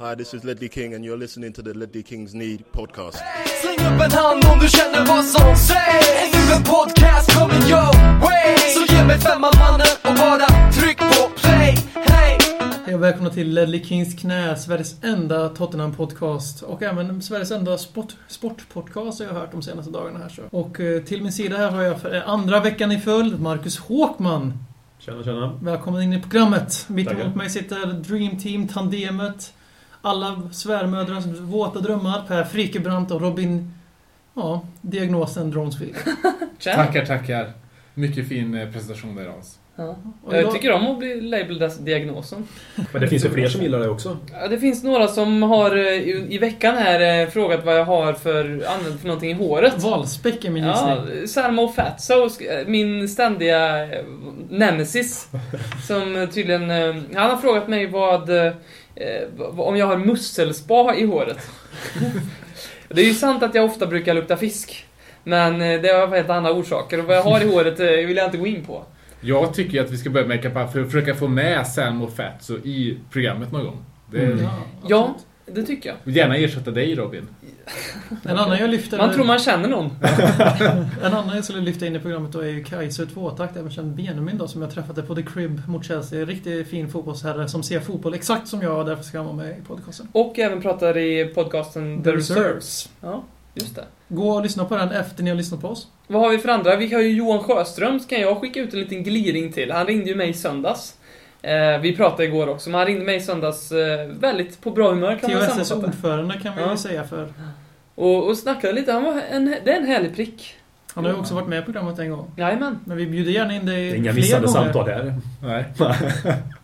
Hi, this is Ledley King, and you're listening to the Ledley Kings Need podcast. Släng upp en hand om du känner vad som sägs Nu en podcast coming your way Så ge mig femman mannen och bara tryck på play Hey! Hej och välkomna till Ledley Kings knä, Sveriges enda Tottenham-podcast och även Sveriges enda sport, sportpodcast har jag hört de senaste dagarna här. Så. Och eh, till min sida här har jag för eh, andra veckan i följd Marcus Håkman. Tjena, tjena. Välkommen in i programmet. Mitt Tackar. emot mig sitter Dream Team, Tandemet, alla svärmödrars våta drömmar, Per Frikebrant och Robin... Ja, diagnosen Dronsfield. Tackar, tackar. Mycket fin eh, presentation där Hans. Ja. Jag tycker om att bli labeled as diagnosen. Men det finns ju fler som gillar det också. Ja, Det finns några som har eh, i i veckan här eh, frågat vad jag har för använt för någonting i håret. Valspäck är min Ja, gissning. Salmo Fatso, sk- eh, min ständiga nemesis. Som tydligen... Han har frågat mig vad... eh, Om jag har musselspa i håret. Det är ju sant att jag ofta brukar lukta fisk. Men eh, det har helt andra orsaker och vad jag har i håret eh, vill jag inte gå in på. Jag tycker att vi ska börja med för att försöka få med Sam och Fatso i programmet någon gång. Det, Mm. Ja, det tycker jag. Gärna ersätta dig Robin. En annan jag lyfter... Man tror man känner någon. En annan jag skulle lyfta in i programmet då är ju Kaiser tvåtakt, även känd Benjamin då, som jag träffade på The Crib mot Chelsea. Riktigt fin fotbollsherre som ser fotboll exakt som jag och därför ska han vara med i podcasten. Och även pratar i podcasten The Reserves. Ja, just det. Gå och lyssna på den efter ni har lyssnat på oss. Vad har vi för andra? Vi har ju Johan Sjöström, kan jag skicka ut en liten gliring till. Han ringde ju mig i söndags. Eh, vi pratade igår också, men han ringde mig i söndags eh, väldigt på bra humör kan man THSS sammanfatta. ordförande kan vi Ja. väl säga för. Och, och snackade lite, han var en, det är en härlig prick. Han har ju också varit med i programmet en gång. Jajamän. Men vi bjuder gärna in dig Det är inga fler missade gånger. samtal här. Nej.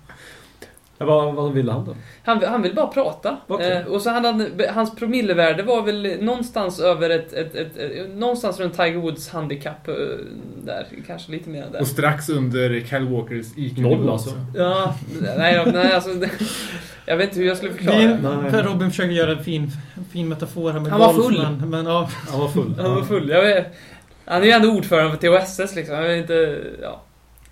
Ja, vad, vad ville han då? Han, han vill bara prata. Okej. Eh, och så hade han, hans promillevärde var väl någonstans över ett, ett, ett, ett någonstans runt Tiger Woods handikapp eh, där, kanske lite mer där. Och strax under Kyle Walkers IQ. Noll alltså. Ja, nej, nej alltså, jag vet inte hur jag skulle förklara det. Nej. per Robin försöker göra en fin, fin metafor här med Han var golf, full. Men, men ja, Han var full. Han var full. Jag vet, han är ju ändå ordförande för THSS liksom. Jag vet inte, ja.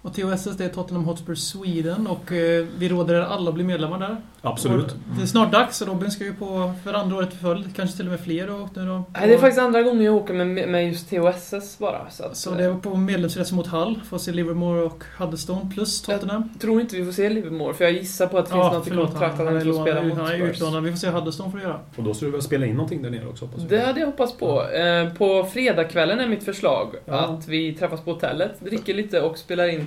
Och THSS det är Tottenham Hotspur Sweden och eh, vi råder er alla att bli medlemmar där. Absolut. Och Det är snart dags. Robin ska ju på för andra året i följd. Kanske till och med fler och nu då. Nej, det är faktiskt andra gången jag åker med, med just THSS bara. Så, att, Så det är på medlemsresa mot Hull. Får se Livermore och Huddestone plus Tottenham. Jag tror inte vi får se Livermore, för jag gissar på att det finns något i kontrakt att han inte får spela han mot är Spurs. utlånad. Vi får se Huddestone får göra. Och då ska du väl spela in någonting där nere också hoppas jag. Det hade jag hoppats på. Eh, på fredagskvällen är mitt förslag Ja. att vi träffas på hotellet, dricker lite och spelar in.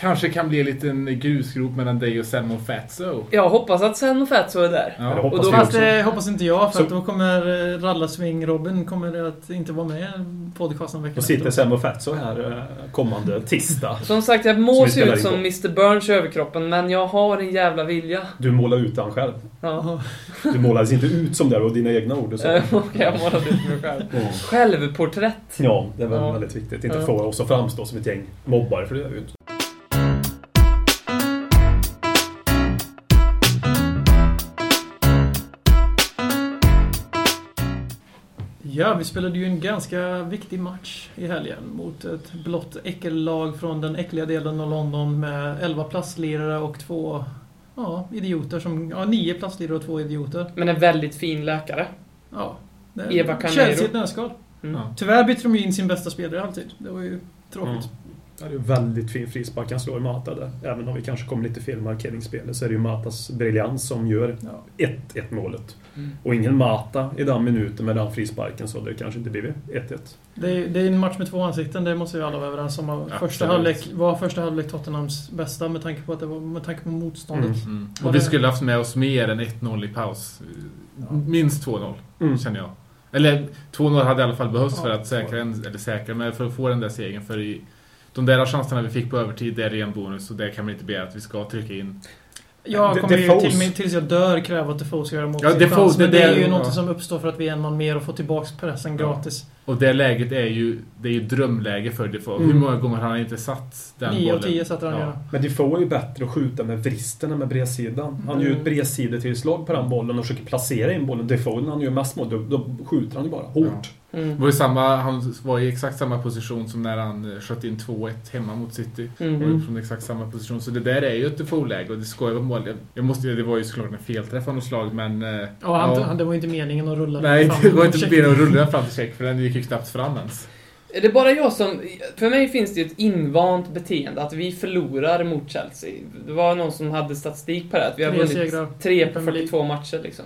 Kanske kan bli en liten grusgrop mellan dig och och Fatso. Jag hoppas att Sen och Fatso är där. Ja, Och då- Fast det hoppas inte jag för Så- att då kommer eh, Rallarsving Robin kommer att inte vara med i podcasten veckan Då sitter och Fatso här eh, kommande tisdag. Som sagt, jag må se ut som på. Mr Burns i överkroppen, men jag har en jävla vilja. Du målar ut han själv. Ja. Du målades inte ut som det och dina egna ord. Okej, jag målade ut mig själv. Mm. Självporträtt. Ja, det är väl Ja. väldigt viktigt. Inte Ja. få oss att framstå som ett gäng mobbare, för det gör vi ju inte. Ja, vi spelade ju en ganska viktig match i helgen mot ett blått äckellag från den äckliga delen av London med 11 plastlirare och två ja, idioter som... Ja, nio plastlirare och två idioter. Men en väldigt fin läkare. Ja. det- Eva Canero. Chelsea i ett nötskal. Mm. Ja. Tyvärr bytte de ju in sin bästa spelare alltid. Det var ju tråkigt. Mm. Ja, det är en väldigt fin frispark han slår i Mata där. Även om vi kanske kommer lite fel markeringsspel så är det ju Matas briljans som gör Ja. 1-1 målet. Mm. Och ingen Mata i den minuten med den frisparken så det kanske inte blivit 1-1. Det, är, det är en match med två ansikten, det måste vi alla vara överens om. Första halvlek var första halvlek Tottenhams bästa med tanke på, att det var, med tanke på motståndet. Mm. Mm. Och vi det- skulle haft med oss mer än 1-0 i paus. Minst 2-0, Mm. känner jag. Eller 2-0 hade i alla fall behövts för Ja, att säkra, en, eller säkra, men för att få den där segern. För i, de där chanserna vi fick på övertid, det är ren bonus och det kan man inte begära att vi ska trycka in. Jag kommer ju till mig, tills jag dör kräva att Defoe ska göra mål Ja, Defoe, Men det det är ju något ja. som uppstår för att vi är en man mer och får tillbaks pressen Ja. gratis. Och det läget är ju, det är ju drömläge för Defoe. Mm. Hur många gånger har han inte satt den 9 av bollen? 10 sätter han Ja. gärna. Men Defoe är ju bättre att skjuta med vristen än med bredsidan. Han gör ju ett bredsidetillslag på den bollen och försöker placera in bollen. Defoe, när han gör mest mål, då, då skjuter han ju bara hårt. Det Mm. var ju samma, han var i exakt samma position som när han eh, sköt in 2-1 hemma mot City. Mm. Och från exakt samma position. Så det där är ju ett Defoe-läge och det ska ju vara mål. Jag- måste, det var ju såklart en felträff av något slag men... eh, Ja, han, ja. han, det var inte meningen att rulla Nej, fram det var inte meningen att rulla fram till check för den gick ju knappt fram ens. Är det bara jag som... För mig finns det ju ett invant beteende att vi förlorar mot Chelsea. Det var någon som hade statistik på det, att vi har vunnit segrar. tre på Premier League. 42 matcher liksom.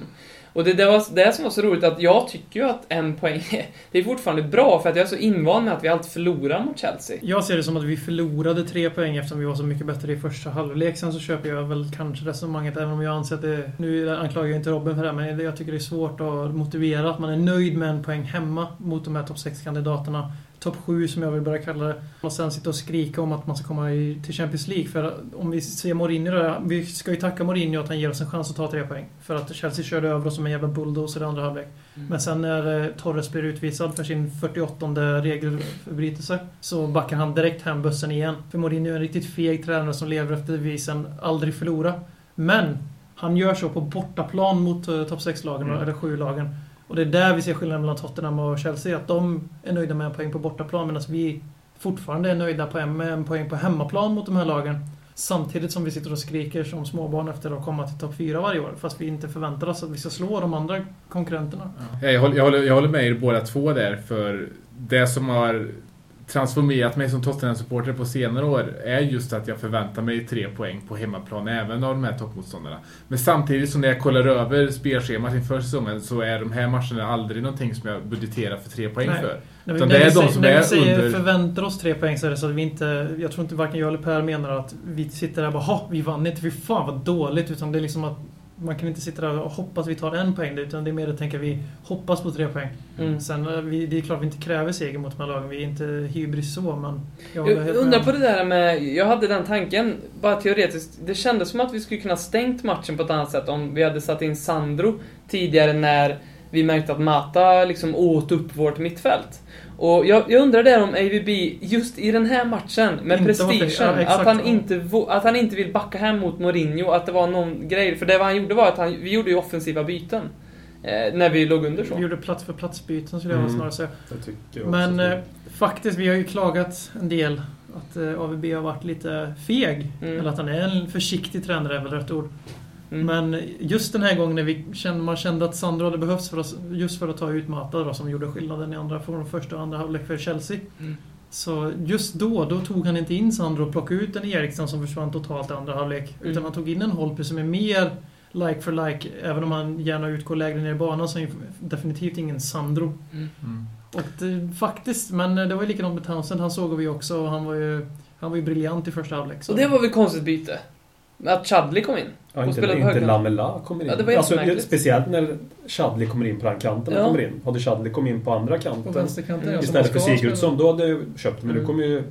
Och det, det var det som var så roligt att jag tycker ju att en poäng, det är fortfarande bra för att jag är så invand med att vi alltid förlorar mot Chelsea. Jag ser det som att vi förlorade tre poäng eftersom vi var så mycket bättre i första halvlek. Sen så köper jag väl kanske resonemanget, även om jag anser att det... Nu anklagar jag inte Robin för det här, men jag tycker det är svårt att motivera att man är nöjd med en poäng hemma mot de här topp 6-kandidaterna. Topp 7 som jag vill börja kalla det. Och sen sitta och skrika om att man ska komma i, till Champions League. För om vi ser Mourinho där, vi ska ju tacka Mourinho att han ger oss en chans att ta tre poäng. För att Chelsea körde över oss som en jävla bulldozer i andra halvlek. Men sen när eh, Torres blir utvisad för sin 48 regelförbrytelse så backar han direkt hem bussen igen. För Mourinho är en riktigt feg tränare som lever efter devisen aldrig förlora. Men han gör så på bortaplan mot uh, topp 6-lagen, Mm. eller 7-lagen. Och det är där vi ser skillnaden mellan Tottenham och Chelsea. Att de är nöjda med en poäng på bortaplan medan vi fortfarande är nöjda på en, med en poäng på hemmaplan mot de här lagen. Samtidigt som vi sitter och skriker som småbarn efter att komma till topp 4 varje år. Fast vi inte förväntar oss att vi ska slå de andra konkurrenterna. Ja, jag, håller, jag, håller, jag håller med er båda två där för det som har transformerat mig som Tottenham-supporter på senare år är just att jag förväntar mig tre poäng på hemmaplan även av de här toppmotståndarna. Men samtidigt som när jag kollar över spelschemat inför säsongen så är de här matcherna aldrig någonting som jag budgeterar för tre poäng Nej. för. Utan när det är de som när är vi säger under- förväntar oss tre poäng så är det så att vi inte... Jag tror inte varken jag eller Per menar att vi sitter där och bara "Ha, vi vann inte, fy fan vad dåligt. Utan det är liksom att man kan inte sitta där och hoppas vi tar en poäng. Utan det är mer att tänka vi hoppas på tre poäng. Mm. Sen, eh, vi, det är klart vi inte kräver seger mot de här lagen. Vi är inte hybris så, men... Jag Jag undrar på det där med, jag hade den tanken, bara teoretiskt, det kändes som att vi skulle kunna stängt matchen på ett annat sätt om vi hade satt in Sandro tidigare när vi märkte att Mata liksom åt upp vårt mittfält. Och jag, jag undrar där om AVB, just i den här matchen, med Inte prestigen, Ja, att, han inte, att han inte vill backa hem mot Mourinho, att det var någon grej. För det vad han gjorde var att han, vi gjorde ju offensiva byten. Eh, när vi låg under så. Vi gjorde plats för platsbyten skulle jag Mm. snarare säga. Det tycker jag Men eh, faktiskt, vi har ju klagat en del att eh, AVB har varit lite feg. Mm. Eller att han är en försiktig tränare är väl rätt ord. Mm. Men just den här gången när vi kände, man kände att Sandro hade behövts för oss, just för att ta ut Mata då, som gjorde skillnaden i andra, från första och andra halvlek för Chelsea. Mm. Så just då, då tog han inte in Sandro och plockade ut en Eriksson som försvann totalt i andra halvlek. Mm. Utan han tog in en Holtby som är mer like for like, även om han gärna utgår lägre ner i banan så är han definitivt ingen Sandro. Mm. Och det, faktiskt, men det var ju likadant med Townsend. Han såg vi också och han var ju, han var ju briljant i första halvlek. så- Och det var väl konstigt byte? Att Chadley kom in? Ja, inte, inte. Lamela kommer in. Ja, det var alltså, speciellt när Chadley kommer in på den kanten. Ja. Kommer in. Hade Chadley kommit in på andra På kanten vänsterkanten Mm. istället för Sigurdsson, då hade jag köpt. Men nu Mm. kommer ju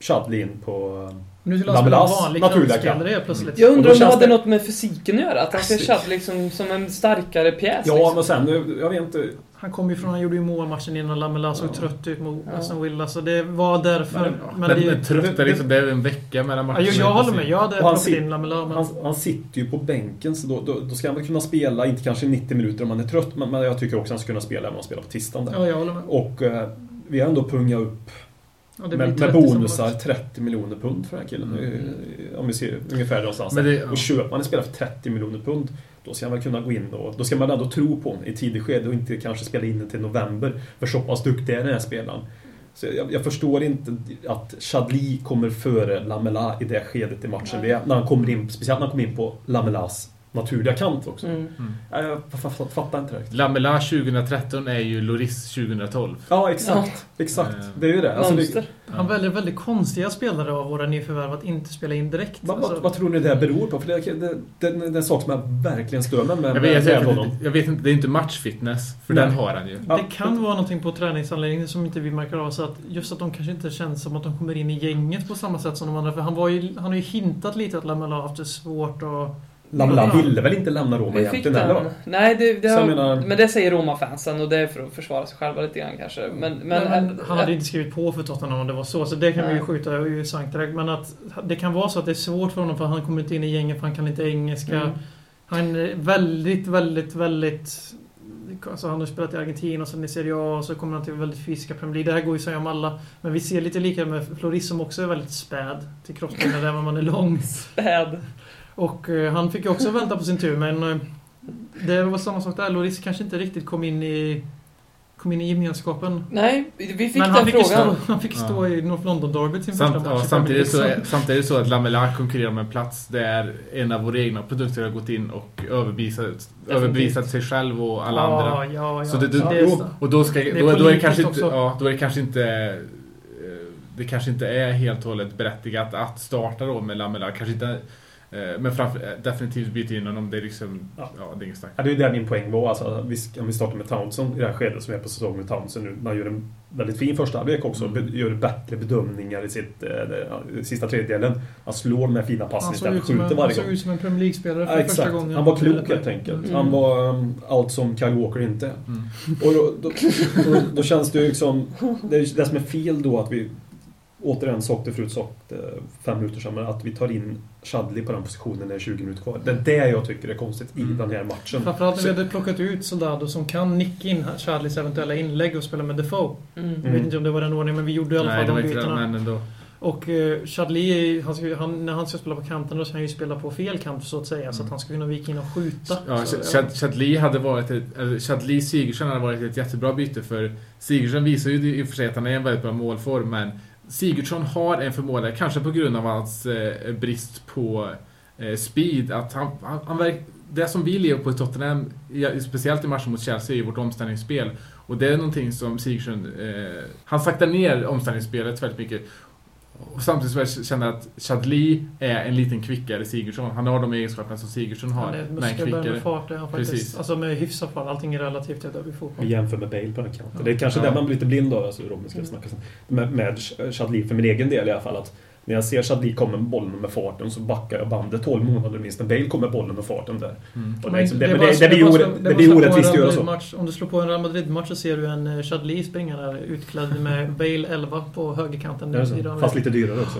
Chadley in på... Nu skulle han spela Lamelas vanlig naturliga kantspelare plötsligt. Jag undrar om det hade något med fysiken att göra? Att han ser Chadley liksom som en starkare pjäs? Ja, liksom. men sen, nu- jag vet inte. Han kom ju från, han gjorde ju målmatchen innan Lamela såg Ja. trött ut mot Ja. Aston Villa. Så det var därför. Men- Men, Men, det, men trött det- liksom, det är en vecka mellan ja, matcherna. jag, jag håller med. Jag hade plockat sit- in Lamela. Men, Han, han sitter ju på bänken, så då, då, då ska han väl kunna spela, inte kanske 90 minuter om han är trött, men, men jag tycker också han ska kunna spela även om han spelar på tisdagen. Där. ja, jag håller med. Och eh, vi har ändå pungat upp Ja, med, med 30 som bonusar match. 30 miljoner pund för den här killen. Mm. Eh, Om vi ser ungefär någonstans Men det- ja. Och köper man en spelare för 30 miljoner pund, då ska väl kunna gå in och då ska man ändå tro på honom i tidigt skede och inte kanske spela in den till november. För så pass duktig är den här spelaren. Så jag, jag förstår inte att Chadli kommer före Lamela i det skedet i matchen. Är, när han kommer in, speciellt när han kommer in på Lamelas naturliga kant också. Mm. Mm. Jag, jag, fattar inte riktigt. Lamela 2013 är ju Loris 2012. Ja, exakt. Exakt. Eh, Det är ju det. Alltså, det. Han väljer väldigt konstiga spelare av våra nyförvärv att inte spela in direkt. vad, Alltså, vad, tror ni det beror på? För det, det, det, det är en sak som jag verkligen stör mig med, Jag med, vet, jag, vet, jag vet inte, det är inte matchfitness, för Nej. den har han ju. Ja. Det kan vara någonting på träningsanläggningen som inte vi märker av. Så att just att de kanske inte känns som att de kommer in i gänget på samma sätt som de andra. För han, var ju, han har ju hintat lite att Lamela har haft det svårt och Lamela Ja. ville väl inte lämna Roma egentligen heller va? Nej, det, det har, menar- men det säger Roma-fansen och det är för att försvara sig själva lite grann kanske. Men, men, Men, men, han hade inte skrivit på för Tottenham om det var så, så det kan vi ju Nej. skjuta i sank direkt. Men att det kan vara så att det är svårt för honom för han kommer inte in i gänget för han kan inte engelska. Mm. Han är väldigt, väldigt, väldigt... Alltså han har spelat i Argentina och sen i Serie A och så kommer han till väldigt fysiska Premier League. Det här går ju att säga om alla. Men vi ser lite lika med Floris som också är väldigt späd till även om man är lång. Späd. Och eh, han fick ju också vänta på sin tur men eh, det var samma sak där. Loris kanske inte riktigt kom in i kom in i gemenskapen. Nej, vi fick men den han fick, frågan. stå, han fick stå i North London-derbyt sin Samt, första ja, match. i samtidigt, så är, samtidigt är det så att Lamela konkurrerar om en plats där en av våra egna produkter har gått in och överbevisat, överbevisat sig själv och alla ja, andra. Ja, ja, Så det, det, det är då, så. och då, ska, är då, då, är det kanske inte, ja, då är det kanske inte det kanske inte är helt och hållet berättigat att starta då med Lamela. Kanske inte, men framför, eh, definitivt byta in honom. Det är liksom, ja, Ja. det är inget snack. Ja, det är ju där min poäng var. Alltså, om vi startar med Townsend i det här skedet som är på säsong med Townsend nu. Man gör en väldigt fin första halvlek också. Mm. Gör bättre bedömningar i sitt, eh, i sista tredjedelen. Han slår de här fina passen istället för som en, skjuter han varje såg gång. ut som en Premier League-spelare för Ja, första exakt. gången. Han var klok helt enkelt. Mm. Han var um, allt som Kyle Walker inte. Mm. Och då, då, då, då känns det ju liksom... Det, är det som är fel då att vi... Återigen, sagt det förut, sagt fem minuter sedan, men att vi tar in Chadli på den positionen när det är 20 minuter kvar. Det är det jag tycker är konstigt i Mm. den här matchen. Framförallt när Så- vi hade plockat ut Soldado som kan nicka in Charlies eventuella inlägg och spela med Defoe. Mm. Jag vet inte om det var den ordningen, men vi gjorde i alla Nej, fall det de bytena. Och uh, Chadli, han ska, han, när han ska spela på kanten då ska han ju spela på fel kant så att säga. Så att Mm. han ska kunna vika in och skjuta. Ja, så, Chad- Chadli hade varit ett, eller Chadli Sigurdsson hade varit ett jättebra byte för Sigurdsson visar ju i och för sig att han är en väldigt bra målform men Sigurdsson har en förmåga, kanske på grund av hans eh, brist på eh, speed, att han, han, han verk, det som vi lever på i Tottenham, speciellt i matchen mot Chelsea, är ju vårt omställningsspel. Och det är någonting som Sigurdsson, eh, han saktar ner omställningsspelet väldigt mycket. Och samtidigt så jag känner jag att Chadli är en liten kvickare Sigurdsson. Han har de egenskaperna som Sigurdsson har, Han är muskelbärande med fart är han faktiskt. Precis. Alltså med hyfsad fart. Allting är relativt i Vi fotboll. jämför med Bale på den kanten. Ja. Det är kanske Ja. där man blir lite blind av, alltså Robin ska Mm. snacka sen. Med, med Chadli, för min egen del i alla fall. Att när jag ser Chadli komma med bollen med farten så backar jag bandet 12 månader minst. När Bale kommer bollen med farten där. Mm. Och liksom, det, blir det orättvist att göra så. Madrid-match. Om du slår på en Real Madrid-match så ser du en eh, Chadli springa där utklädd med Bale 11 på högerkanten. De- Fast lite dyrare också.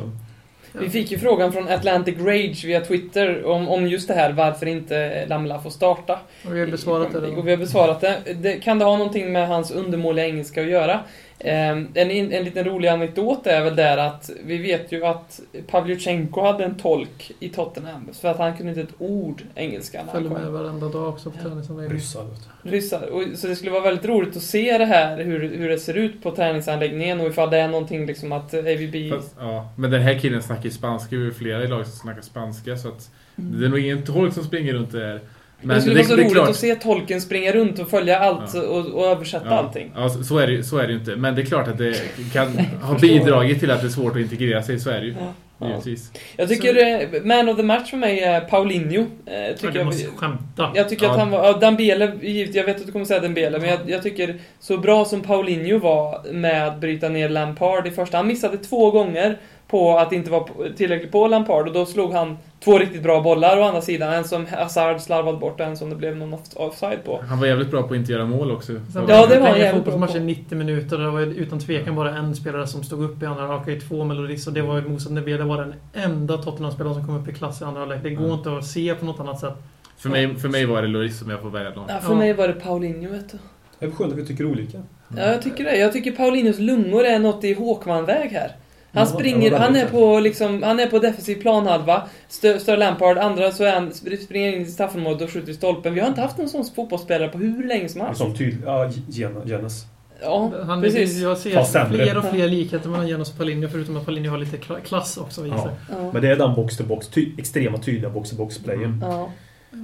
Ja. Vi fick ju frågan från Atlantic Rage via Twitter om, om just det här varför inte Lamela får starta. Och vi har besvarat det. Och vi har besvarat det. det. Kan det ha någonting med hans undermåliga engelska att göra? Eh, en, en liten rolig anekdot är väl där att vi vet ju att Pavlyuchenko hade en tolk i Tottenham för att han kunde inte ett ord engelska Följer med varenda dag också på träningsanläggningen. Ryssar. Ryssar. Och, så det skulle vara väldigt roligt att se det här, hur, hur det ser ut på träningsanläggningen och ifall det är någonting liksom att AVB... Fast, ja, men den här killen snackar ju spanska, vi är flera i laget som snackar spanska så att det är nog ingen tolk som springer runt där. Men det skulle vara så det roligt klart- att se tolken springa runt och följa allt Ja. och, och översätta Ja, allting. ja så, så, är det, ju- så är det ju inte. Men det är klart att det kan ha bidragit till att det är svårt att integrera sig, så är det ju. Ja. Ja. Givetvis. Jag tycker eh, man of the match för mig är Paulinho. Eh, Ja, tycker du jag, måste skämta. jag tycker Ja. att han var... Ja, Dembele, givet- jag vet att du kommer säga Dembele, men jag, jag tycker så bra som Paulinho var med att bryta ner Lampard i första. Han missade två gånger på att inte vara tillräckligt på Lampard och då slog han två riktigt bra bollar å andra sidan. En som Hazard slarvade bort och en som det blev någon off- offside på. Han var jävligt bra på att inte göra mål också. Ja, det var han jävligt bra på. 90 minuter. Det var utan tvekan bara en spelare som stod upp i andra halvlek. i Två melodis och det var Moussa. Det var den enda Tottenham-spelaren som kom upp i klass i andra halvlek. Det går Mm. inte att se på något annat sätt. För mig, för mig var det Lloris som jag får välja någon. Ja, för Ja. mig var det Paulinho, vet du. Det är skönt att vi tycker olika. Ja, jag tycker det. Jag tycker Paulinhos lungor är något i Håkman-väg här. Han Ja, springer, han är på liksom, han är på defensiv planhalva, stö, stör Lampard, andra så är han, springer in i straffområdet och skjuter i stolpen. Vi har inte haft en sån fotbollsspelare på hur länge som helst. Som tydlig... Ja, Gen- Genes. Ja, Han, precis. Jag ser Fast fler och fler likheter mellan Janus och Paulinho förutom att Paulinho har lite kla- klass också Ja. Ja. Men det är den box-to-box, ty- extrema tydliga box-to-box-playen. Mm. Ja.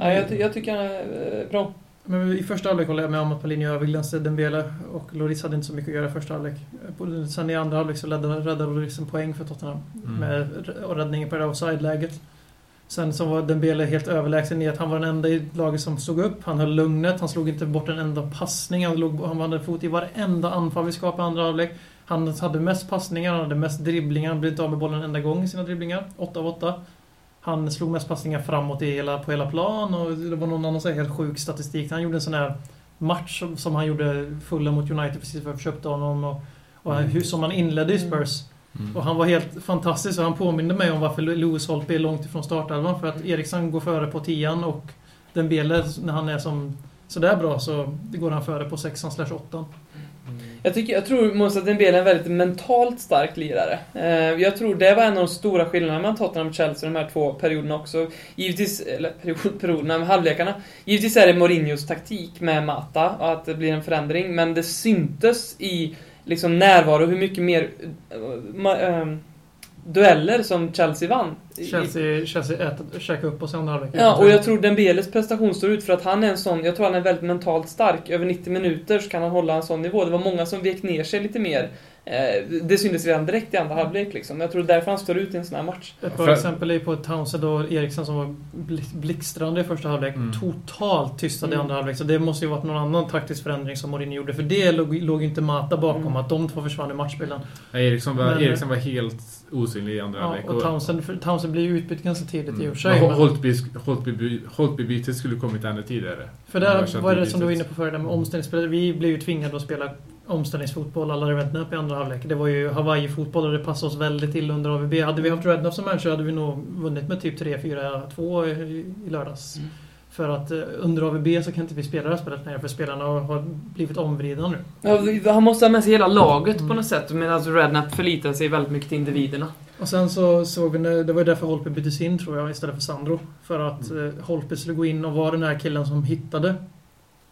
ja jag, ty- jag tycker han är eh, bra. Men i första halvlek håller jag med om att Paulinho överglänste Dembele och Lloris hade inte så mycket att göra i första halvlek. Sen i andra halvlek så räddade, Lloris en poäng för Tottenham Mm. med räddningen på det offside-läget. Sen så var Dembele helt överlägsen i att han var den enda i laget som stod upp. Han höll lugnet, han slog inte bort en enda passning. Han, låg, han hade fot i varenda anfall vi skapade i andra halvlek. Han hade mest passningar, han hade mest dribblingar. Han blev inte av med bollen en enda gång i sina dribblingar. 8 av 8. Han slog mest passningar framåt i hela, på hela plan och det var någon annan så här helt sjuk statistik. Han gjorde en sån här match som, som han gjorde fulla mot United precis för att köpte honom. Och, och hur som han inledde i Spurs. Mm. Och han var helt fantastisk och han påminde mig om varför Lewis Holtby är långt ifrån startelvan. För att Eriksson går före på tian och Dembele, när han är som sådär bra, så går han före på sexan slash åttan. Jag, tycker, jag tror Moussa Dembele är en väldigt mentalt stark lirare. Eh, jag tror det var en av de stora skillnaderna mellan Tottenham och Chelsea de här två perioderna också. Givetvis, eller period, perioderna, med halvlekarna. Givetvis är det Mourinhos taktik med Mata, och att det blir en förändring, men det syntes i liksom närvaro hur mycket mer eh, ma, eh, dueller som Chelsea vann. Chelsea, käkade upp oss i andra halvlek. Ja, och jag tror Dembeles prestation står ut för att han är en sån, jag tror han är väldigt mentalt stark. Över 90 minuter så kan han hålla en sån nivå. Det var många som vek ner sig lite mer. Eh, det syntes redan direkt i andra halvlek liksom. Jag tror därför han står ut i en sån här match. Ett bra exempel är på Townsend och Eriksson som var bl- blixtrande i första halvlek. Mm. Totalt tystade i Mm. andra halvlek. Så det måste ju varit någon annan taktisk förändring som Mourinho gjorde. För det låg, låg inte Mata bakom, Mm. att de två försvann i matchbilden. Ja, Eriksson, var, Men- Eriksson var helt osynlig i andra Ja, halvlek. och Townsend, för Townsend blir ju utbytt ganska tidigt i och för sig. Men men- Holtby- Holtby- Holtby-bytet skulle kommit ännu tidigare. För där var det som du var inne på förut, det med omställningsspel. Vi blev ju tvingade att spela omställningsfotboll alla Redknapp i andra halvlek. Det var ju Hawaii-fotboll och det passade oss väldigt till under AVB. Hade vi haft Redknapp som manager hade vi nog vunnit med typ 3-4-2 i, i lördags. Mm. För att eh, under AVB så kan inte vi spela det här spelet längre för spelarna har, blivit omvridna nu. Ja, han måste ha med sig hela laget Mm. på något sätt. Medan Redknapp förlitar sig väldigt mycket till individerna. Och sen så såg vi, det var ju därför Holpe byttes in tror jag istället för Sandro. För att Mm. eh, Holpe skulle gå in och vara den här killen som hittade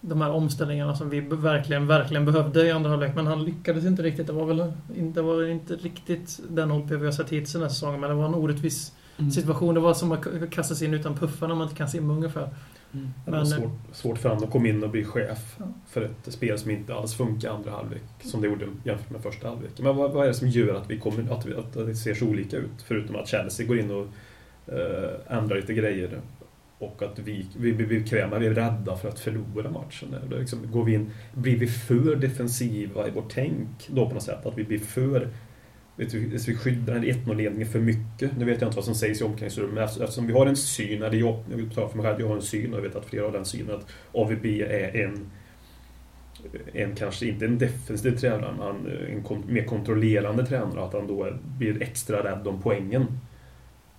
de här omställningarna som vi verkligen, verkligen behövde i andra halvlek. Men han lyckades inte riktigt. Det var väl inte, det var inte riktigt den Holpe vi har sett hittills den här säsongen. Men det var en orättvis situation. Det var som att kasta sig in utan puffar när man inte kan simma ungefär. Mm. Det var Men- svårt, svårt för honom att komma in och bli chef Ja. för ett spel som inte alls funkar i andra halvlek, som det gjorde jämfört med första halvlek. Men vad, vad är det som gör att, vi kommer, att, vi, att det ser så olika ut? Förutom att Chelsea går in och eh, ändrar lite grejer och att vi, vi blir bekväma, vi är rädda för att förlora matchen. Då liksom, går vi in, blir vi för defensiva i vårt tänk då på något sätt? Att vi blir för Vet du, så vi skyddar den 1-0-ledningen för mycket. Nu vet jag inte vad som sägs i omklädningsrummet, men eftersom- vi har en syn, eller jag, jag vill för mig själv, jag har en syn och jag vet att flera har den synen att AVB är en, en kanske inte en defensiv tränare, men en mer kontrollerande tränare, att han då blir extra rädd om poängen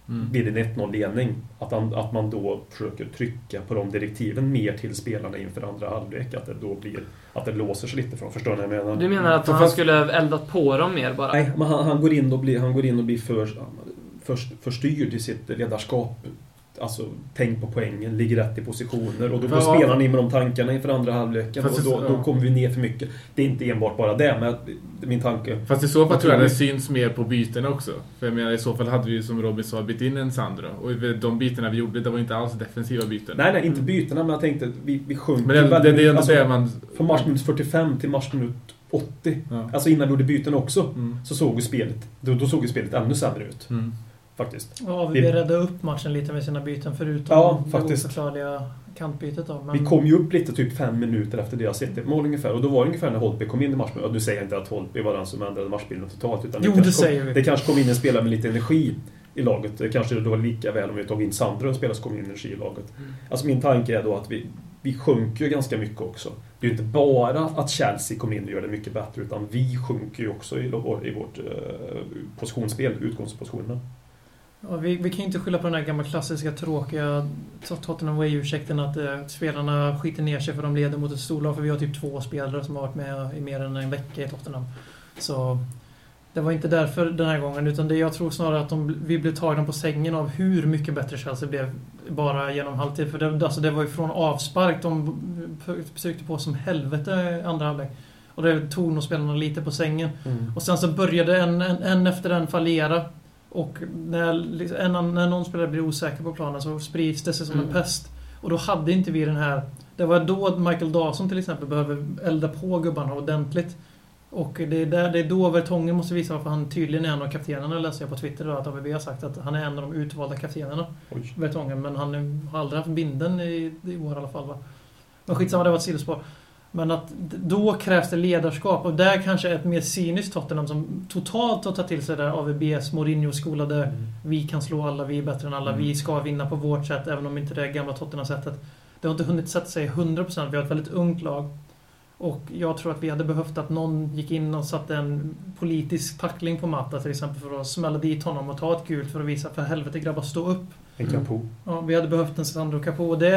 Mm. vid en 1-0-ledning. Att, han, att man då försöker trycka på de direktiven mer till spelarna inför andra halvlek, att det då blir, att det låser sig lite från, förstår ni vad jag menar? Du menar att För han fast- skulle eldat på dem mer bara? Nej, men han, han, går in och blir, han går in och blir för, för, förstyrd i sitt ledarskap. Alltså, tänk på poängen, ligger rätt i positioner och då går Ja. spelarna in med de tankarna inför andra halvleken Fast och då, det- då kommer vi ner för mycket. Det är inte enbart bara det, men det min tanke. Fast i så fall tror jag det syns mer på bytena också. För jag menar i så fall hade vi ju som Robin sa bytt in en Sandro. Och de bytena vi gjorde, det var inte alls defensiva byten. Nej, nej, inte bytena, men jag tänkte vi, vi sjunker Men det, det, väldigt- det är ändå alltså, det man... Från matchminut 45 till matchminut 80. Ja. Alltså innan vi gjorde byten också. Mm. Så såg ju spelet, då, då såg ju spelet ännu sämre ut. Mm. Faktiskt. Ja, AVB Vi- räddade upp matchen lite med sina byten förutom Ja, det faktiskt. oförklarliga kantbytet då. Men Vi kom ju upp lite typ fem minuter efter deras 1 mål ungefär. Och då var det ungefär när Holtby kom in i matchen. Och nu säger jag inte att Holtby var den som ändrade matchbilden totalt. Utan Jo, det kom, säger vi. Det kanske kom in en spelare med lite energi i laget. Det kanske då lika väl om vi tog in Sandro och spelare som kom in energi i laget. Alltså min tanke är då att vi, vi sjunker ju ganska mycket också. Det är ju inte bara att Chelsea kommer in och gör det mycket bättre, utan vi sjunker ju också i, i vårt eh, positionsspel, utgångspositionerna. Ja, vi, vi kan ju inte skylla på den här gamla klassiska tråkiga Tottenham Way-ursäkten att eh, spelarna skiter ner sig för de leder mot ett storlag. För vi har typ två spelare som har varit med i mer än en vecka i Tottenham. Så det var inte därför den här gången. Utan det, jag tror snarare att de, vi blev tagna på sängen av hur mycket bättre Chelsea blev bara genom halvtid. För det, alltså det var ju från avspark. De försökte på som helvete andra halvlek. Och det tog nog spelarna lite på sängen. Och sen så började en, en, en efter en fallera. Och när, liksom, när någon spelare blir osäker på planen så sprids det sig som Mm. en pest. Och då hade inte vi den här... Det var då Michael Dawson till exempel behöver elda på gubbarna ordentligt. Och det är, där, det är då Vertongen måste visa varför han tydligen är en av kaptenerna, läste jag på Twitter då, att AVB har sagt att han är en av de utvalda kaptenerna. Vertongen, men han har aldrig haft binden i, i år i alla fall va. Men skitsamma, det var ett sidospår. Men att då krävs det ledarskap och där kanske ett mer cyniskt Tottenham som totalt har tagit till sig det där AVBs Mourinho-skolade vi kan slå alla, vi är bättre än alla, Mm. vi ska vinna på vårt sätt även om inte det gamla Tottenham-sättet. Det har inte hunnit sätta sig 100%, vi har ett väldigt ungt lag. Och jag tror att vi hade behövt att någon gick in och satte en politisk tackling på Matta till exempel för att smälla dit honom och ta ett gult för att visa för helvete grabbar stå upp. En Capo. Ja, vi hade behövt en Sandro Capo och det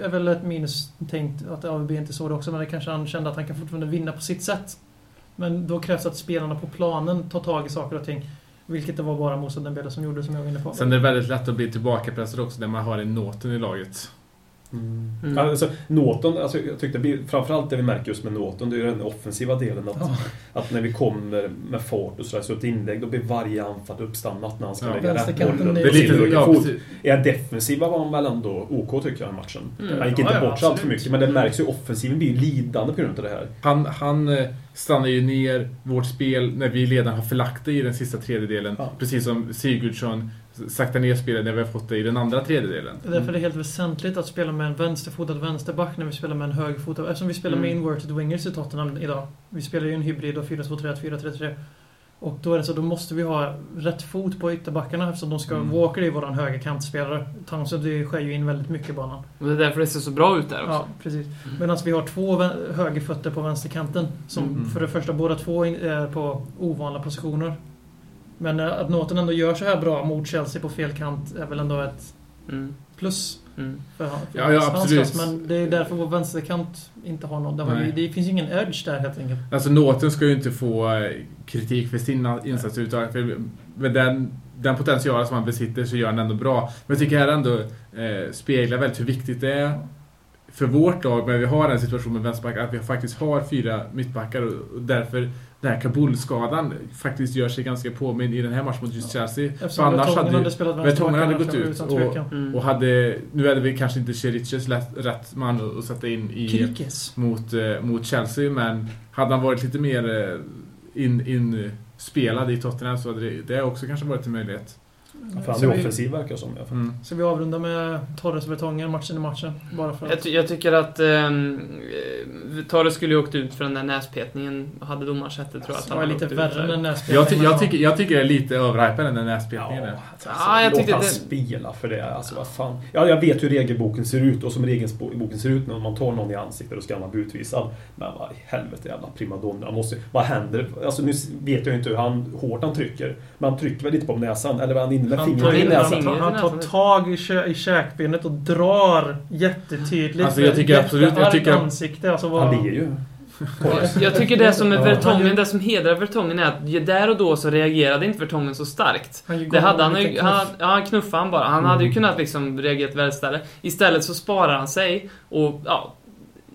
är väl ett minus tänkt att AVB inte såg det också men det kanske han kände att han kan fortfarande vinna på sitt sätt. Men då krävs det att spelarna på planen tar tag i saker och ting. Vilket det var bara Moussa Dembele som gjorde som jag var inne på. Sen är det väldigt lätt att bli tillbakapressad också när man har en Nåten i laget. Mm. Mm. Alltså, Norton, alltså, jag tyckte framförallt det vi märker just med Norton, det är ju den offensiva delen. Att, Ja. att när vi kommer med fart och sådär, så ett inlägg, då blir varje anfall uppstannat när han ska Ja. lägga rätt bollen är- Det är lite, ja, defensiva var han väl ändå OK tycker jag i matchen. Mm. Han gick inte Ja, bort sig allt för mycket, men det märks ju offensiven blir ju lidande på grund av det här. Han, han eh, stannar ju ner vårt spel när vi redan har förlagt det i den sista tredjedelen. Ja. Precis som Sigurdsson saktar ner spelet när vi har fått det i den andra tredjedelen. Det är därför det är helt väsentligt att spela med en vänsterfotad vänsterback när vi spelar med en högerfotad. Eftersom vi spelar med Mm. inverted wingers i Tottenham idag. Vi spelar ju en hybrid av 4-2-3-1, 4-3-3. Och då är det så, då måste vi ha rätt fot på ytterbackarna eftersom de ska... Mm. Walker är våran högerkantspelare. Townsend det skär ju in väldigt mycket i banan. Och det är därför det ser så bra ut där också. Ja, precis. Medan vi har två högerfötter på vänsterkanten. Som Mm. för det första båda två är på ovanliga positioner. Men eh, att Norton ändå gör så här bra mot Chelsea på fel kant är väl ändå ett Mm. plus. Mm. För för Ja, ja, hans absolut. klass, Men det är därför vår vänsterkant inte har någon. Det, det finns ju ingen edge där helt enkelt. Alltså Nåten ska ju inte få eh, kritik för sina insatser. För med den, den potentialen som han besitter så gör han ändå bra. Men jag tycker här ändå eh, speglar väldigt hur viktigt det är för vårt lag, när vi har en situation med vänsterbackar, att vi faktiskt har fyra mittbackar och, och därför den här Kabul-skadan faktiskt gör sig ganska påminn i den här matchen mot just Chelsea. För Eftersom annars hade hade spelat Vertongen hade gått ut utan och-. Mm. Och hade, nu hade vi kanske inte Cheriches rätt, man att- sätta in i, Krikes. mot, eh, mot Chelsea, men hade han varit lite mer eh, in, in spelad i Tottenham så hade det, det också kanske varit en möjlighet. Är vi- offensiv verkar det som i fall. Mm. Så vi avrundar med Torres Vertongen matchen i matchen. Bara för Jag, att... ty- jag tycker att um, Torres skulle ju åkt ut för den där näspetningen. Hade domaren sett det tror jag att Det han lite värre än den nässpelningen. Jag, ty, jag, tycker, jag tycker det är lite överhypad den där näspetningen. Ja, alltså, Ja, jag låt han det- spela för det. Alltså, vad fan. Ja, jag vet hur regelboken ser ut och som regelboken ser ut när man tar någon i ansiktet och ska man bli utvisad. Men vad i helvete jävla primadonna. Måste, vad händer? Alltså, nu vet jag ju inte hur han, hårt han trycker. Men han trycker väl lite på näsan? Eller var han inne med Han tar, in han, tar, han tar tag i, kä, i käkbenet och drar jättetydligt. Alltså, jag tycker absolut- jag tycker- ansikte. Alltså, vad, Han ler ju. Jag, tycker det som är Vertongen, det som hedrar Vertongen är att där och då så reagerade inte Vertongen så starkt. Det hade han ju, han, ja, han knuffade han bara. Han hade ju kunnat liksom reagerat väldigt istället. Istället så sparar han sig och ja,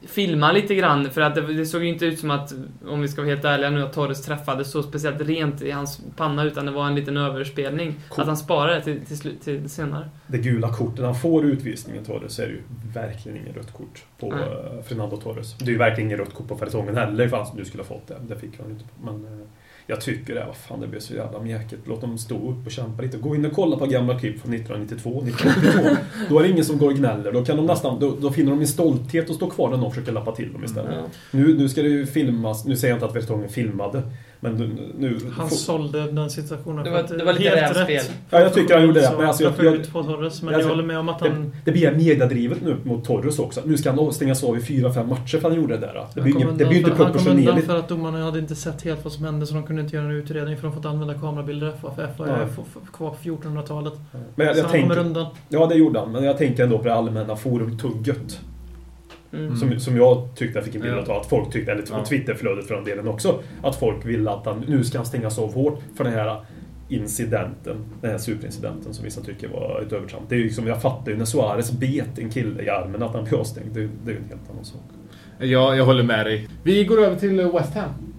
filmar lite grann för att det, det såg ju inte ut som att, om vi ska vara helt ärliga nu, att Torres träffade så speciellt rent i hans panna utan det var en liten överspelning. Cool. Att han sparade det till, till, till senare. Det gula kortet han får utvisningen Torres är ju verkligen inget rött kort på Nej. eh, Fernando Torres. Det är ju verkligen inget rött kort på Fertongen heller ifall han nu skulle ha fått det. Det fick han inte. Men eh, jag tycker det, vad fan det blev så jävla mjäkigt. Låt dem stå upp och kämpa lite. Gå in och kolla på gamla klipp från 1992, 1982. då är det ingen som går och gnäller. Då, kan de nästan, då, då finner de en stolthet att stå kvar när någon försöker lappa till dem istället. Ja. Nu, nu ska det ju filmas, nu säger jag inte att Vertongen filmade. Men nu... nu Han får- sålde den situationen. Det var- det var lite rävspel. rätt. Ja, jag tycker han gjorde det, men alltså, jag- jag- ut på Torres. Men alltså, jag håller med om att Det, han... det blir mediadrivet nu mot Torres också. Nu ska han stängas av i fyra, fem matcher för att han gjorde det där. Det blir, ingen, det blir inte för- Han kom undan proportionerligt. för att domarna hade inte sett helt vad som hände så de kunde inte göra en utredning för de inte använda kamerabilder. För FA Nej. är f- f- kvar på 1400-talet. Men jag, Så jag han kommer tänker, undan. ja, det gjorde han. Men jag tänker ändå på det allmänna forumtugget. Mm. Som, som jag tyckte jag fick en bild av att folk tyckte, eller Ja. Twitterflödet för den delen också, att folk ville att han, nu ska han stängas av hårt för den här incidenten, den här superincidenten som vissa tycker var ett övertramp. Det är ju liksom, jag fattar ju när Suarez bet en kille i armen att han blev avstängd. Det, det är ju en helt annan sak. Ja, jag håller med dig. Vi går över till West Ham.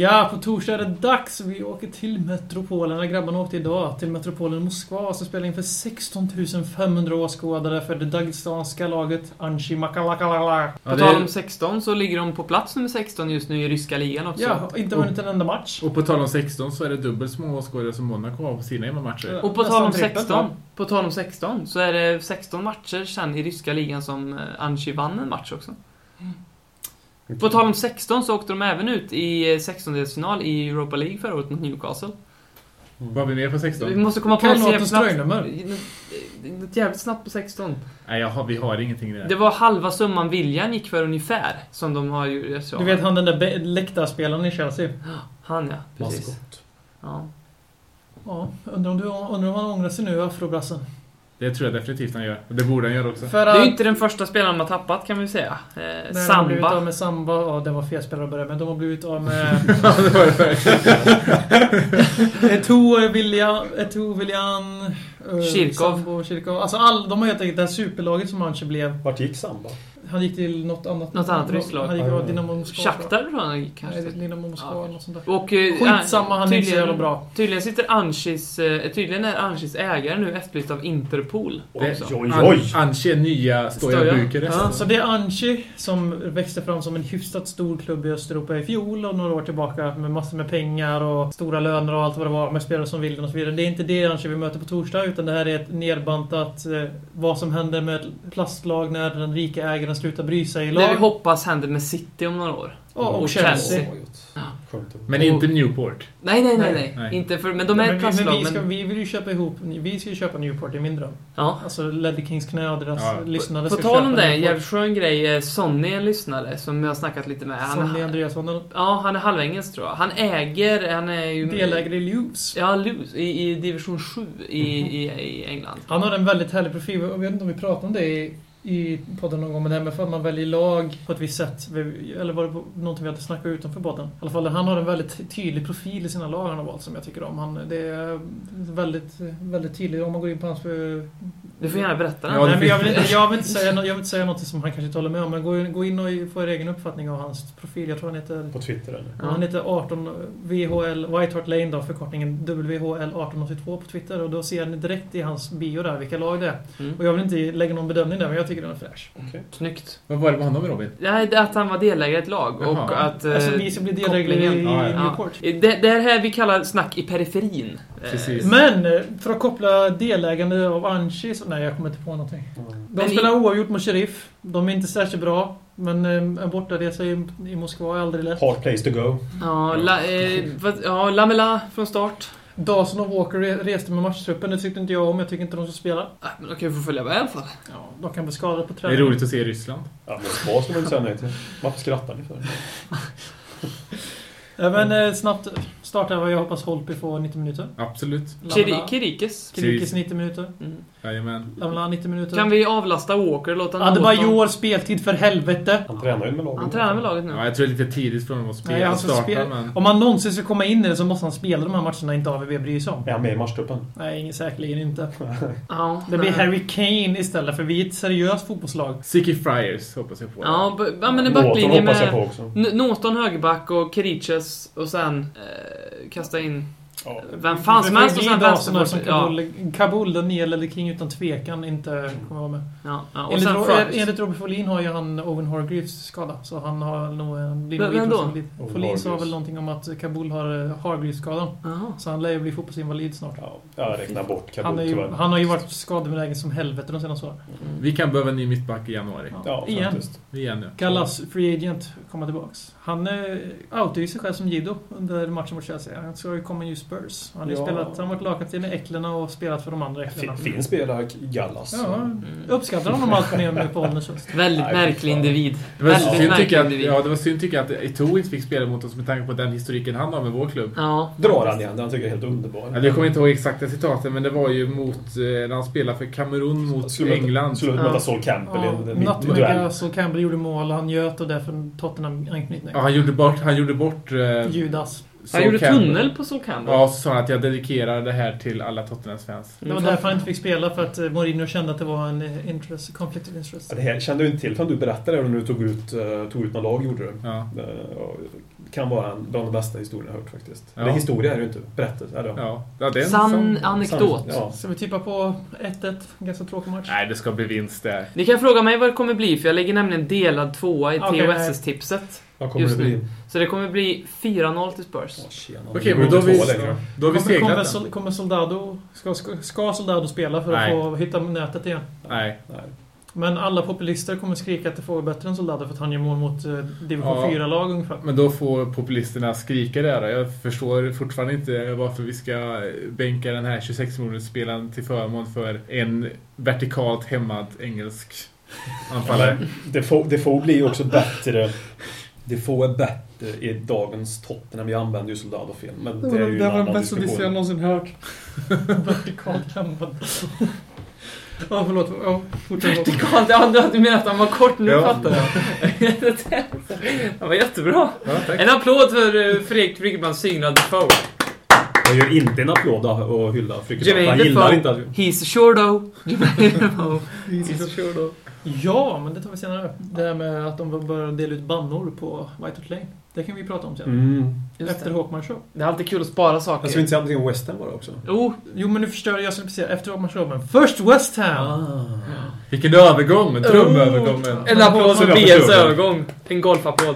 Ja, på torsdag är det dags. Vi åker till Metropolen. Grabbarna åkte idag till Metropolen Moskva så spelar inför 16 500 åskådare för det dagestanska laget Anshi Makalakalala. På Ja, det tal om 16 så ligger de på plats nummer 16 just nu i ryska ligan också. Ja, inte vunnit en enda match. Och på tal om 16 så är det dubbelt så många åskådare som Monaco har på sina hemmamatcher. Och på tal om Nästan trippelt, 16, va? på tal om 16 så är det 16 matcher sen i ryska ligan som eh, Anchi vann en match också. På tal om 16 så åkte de även ut i eh, 16-delsfinal i Europa League förra året mot Newcastle. Vad har vi mer på Vi 16? måste komma på Kan något snabbt. ströjnummer. Något- jävligt snabbt på 16. Nej, jag har, vi har ingenting där. Det var halva summan William gick för ungefär, som de har ju... Du vet han den där läktarspelaren i Chelsea? Han ja, precis. Maskot. Ja. Ja, undrar om, du, undrar om han ångrar sig nu, afrobrassen. Det tror jag definitivt han gör. Och det borde han göra också. För Det är ju inte den första spelaren de har tappat kan vi säga. Eh, när de har blivit av Samba. med Samba, ja det var fel spelare att börja med. De har blivit av med Ja, det var det verkligen. Eto'o, William, Eto'o, William, Kirkov. Sambo, Kirkov. Alltså all, de har helt enkelt det här superlaget som Anche blev. Vart gick Samba? Han gick till något annat. Något annat ryskt lag. Han gick till Dynamo Moskva. Shakhtar tror han gick Nej, kanske. Dynamo Moskva Ja. något sånt där. Och, eh, Skitsamma, han är inte så jävla tydligen, bra. tydligen sitter Anschis, eh, tydligen är Anschis ägare nu efterlyst av Interpol Oj, oj, oj! Anche nya Stoja. Bukarest. Ja. Så det är Anchi som växte fram som en hyfsat stor klubb i Östeuropa i fjol och några år tillbaka med massor med pengar och stora löner och allt vad det var med spelare som Wilden och så vidare. Det är inte det Anchi vi möter på torsdag utan det här är ett nedbantat eh, vad som händer med ett plastlag när den rika ägaren slutar bry sig i Det vi lag. hoppas händer med City om några år. Ja, och och Chelsea. Chelsea. Skönt. Men inte Newport. Nej, nej, nej, Nej. nej. Inte för, men de är men, ett men plastlag. vi, ska, Men, vi vill ju köpa ihop, vi ska ju köpa Newport, det är min dröm. ja. Alltså Ledley Kings knä och deras Ja. lyssnare På ska tal om det, en jävligt skön grej. Sonny är en lyssnare som jag har snackat lite med. Han, Sonny Andreasson, eller ja, han är halvengelsk tror jag. Han äger, han är ju... delägare i Lewes. Ja, Lewis, i, i division 7 i, i, i England. Han har en väldigt härlig profil. Jag vet inte om vi pratade om det i, i podden någon gång, men det här med att man väljer lag på ett visst sätt. Eller var det någonting vi hade snackat utanför podden? I alla fall, han har en väldigt tydlig profil i sina lag han har valt som jag tycker om. Han, det är väldigt, väldigt tydligt om man går in på hans... Eh, du får gärna berätta den. Ja, Nej, men jag, vill inte, jag, vill inte säga, jag vill inte säga något som han kanske inte håller med om, men gå, in- gå in och få er egen uppfattning av hans profil. Jag tror han heter... På Twitter eller? Ja. Han heter 18 VHL, White Hart Lane då, förkortningen WHL 1882 på Twitter. Och då ser ni direkt i hans bio där vilka lag det är. Mm. Och jag vill inte lägga någon bedömning där, men jag tycker den är fräsch. Snyggt. Vad var det med honom Robin? Nej, är att han var delägare i ett lag och Jaha. att... eh, Alltså vi ska bli delägare i, Ja, ja. Newport. Det, det är här vi kallar snack i periferin. Precis. Men eh, för att koppla delägande av Anchi. Nej, jag kommer inte på någonting. De Men i- spelar oavgjort mot Sheriff. De är inte särskilt bra. Men eh, en bortaresa i, i Moskva är aldrig lätt. Hard place to go. Ja, la, eh, vad, ja, Lamela från start. Dawson och Walker re- reste med matchtruppen. Det tyckte inte jag om. Jag tycker inte de ska spela. Ah, Men de kan ju få följa med i alla fall. Ja, de kan bli skadade på Det är träning. roligt att se i Ryssland. Ja, Moskva ska man inte säga nej till. Varför skrattar ni för? Ja, men eh, snabbt startar vad jag hoppas Holtby får 90 minuter. Absolut. Kiri, Lamela. Kirikes. Kirikis 90 minuter. Mm. Jajamän. Lamela 90 minuter. Kan vi avlasta Walker låta honom Adebayor speltid för helvete. Han tränar ju med laget. Han tränar med laget nu. Ja, jag tror det är lite tidigt för honom att spela Nej, alltså, starta, spel, men... Om han någonsin ska komma in i det så måste han spela de här matcherna inte AVB bryr sig om. Är han med i matchtruppen? Nej, ingen, säkerligen inte. Ja, Det blir. Harry Kane istället, för vi är ett seriöst fotbollslag. Sicky Friars hoppas jag på. Ja, ja, men en backlinje med Norton högerback och Kiriches och sen eh, kasta in... Ja. Vem fan som helst sen Dawson som vänsterfort. Ja, Kabul, Kabul, Daniel eller King utan tvekan inte kommer vara med. ja, ja. Och Enligt, sen Ro- Fries. enligt Robert Folin har ju han Owen Hargreaves skada. Så han har nog en... Vem- då? Folin sa väl någonting om att Kabul har eh, Hargreaves-skadan. Så han lär ju bli fotbollsinvalid snart. Ja, jag räknar bort Han, Kabul är ju, han har ju varit skadebenägen som helvete de senaste åren. Vi kan behöva en ny mittback i januari. Ja, Igen. faktiskt. Igen nu. Gallas Free Agent komma tillbaks. Han eh, outade ju sig själv som Gido under matchen mot Chelsea. Han ska ju komma ju Spurs. Han har ju Ja. spelat, han har varit lagkapten i Äcklarna och spelat för de andra Äcklarna. Fin, fin spelare, Gallas. Ja, uppskattar honom allt mer nu på ålderns höst. Väldigt Nej, märklig individ. Det var, Väldigt synd märklig tycker att, individ. ja, det var synd tycker jag att Eto'o inte fick spela mot oss med tanke på den historiken han har med vår klubb. Ja. Drar han igen, den tycker jag är helt underbar. Ja, jag kommer inte ihåg exakta citaten, men det var ju mot eh, när han spelade för Kamerun mot England. Skulle möta Sol Campbell i en Ja, mitt- Nutmeg duell. Och Campbell gjorde mål. Han göt och därför Tottenham-anknytning. Ja, han gjorde bort, han gjorde bort eh, Judas. Han Sol gjorde Campbell. tunnel på Sol Campbell. Ja, så sa han att jag dedikerar det här till alla Tottenhams-fans. Det var därför han inte fick spela, för att eh, Mourinho kände att det var en eh, interest, conflict of interest. Ja, det här kände jag inte till förrän du berättade det när du tog ut, uh, tog ut några lag, gjorde du. Ja. Kan vara en bland de bästa historierna jag hört faktiskt. Ja. Eller historia är det ju inte, berättelse. Eller, Ja, ja det är en Sann sån- anekdot. Ja. Ska vi tippa på 1-1? Ganska tråkig match. Nej, det ska bli vinst där. Ni kan fråga mig vad det kommer bli, för jag lägger nämligen delad tvåa i Okej, TOSS-tipset. Vad kommer Just det nu. bli? Så det kommer bli 4-0 till Spurs. Tjena. Okej, Det men då inte vi-. Då har vi kommer, kommer, seglat den. Sol- kommer Soldado... Ska, ska, ska Soldado spela för Nej. att få hitta nätet igen? Nej. Nej. Men alla populister kommer skrika att det får vara bättre än Soldado för att han gör mål mot eh, division Ja. 4-lag ungefär. Men då får populisterna skrika där. Jag förstår fortfarande inte varför vi ska bänka den här 26 miljoners spelaren till förmån för en vertikalt hämmad engelsk anfallare. Det får, det får bli också bättre. Det får är bättre i dagens Tottenham. Vi använder ju Soldado fel. Men det är ju en annan diskussion. någonsin hört. Vertikalt hämmad. Ja, förlåt. Ja, fortsätt. Vertikalt, ja, du menar att han var kort nu Ja. fattar jag. Han var jättebra. Ja, tack. En applåd för uh, Fredrik Friggebrands signal Defoe. Jag gör inte en applåd och hylla Frykesson. Han gillar inte att... He's a sure though. He's a sure though. Ja, men det tar vi senare. Det här med att de börjar dela ut bannor på White Hart Lane. Det kan vi prata om sen. Mm. Efter det. Hawkman Show. det är alltid kul att spara saker. Jag skulle inte säga någonting om West Ham bara också. Oh, Jo, men nu förstör jag. Skulle precis säga efter Hawkman Show, men först West Ham! Vilken övergång! Drömövergången. en applåd för BLs förstår. övergång. En golfapplåd.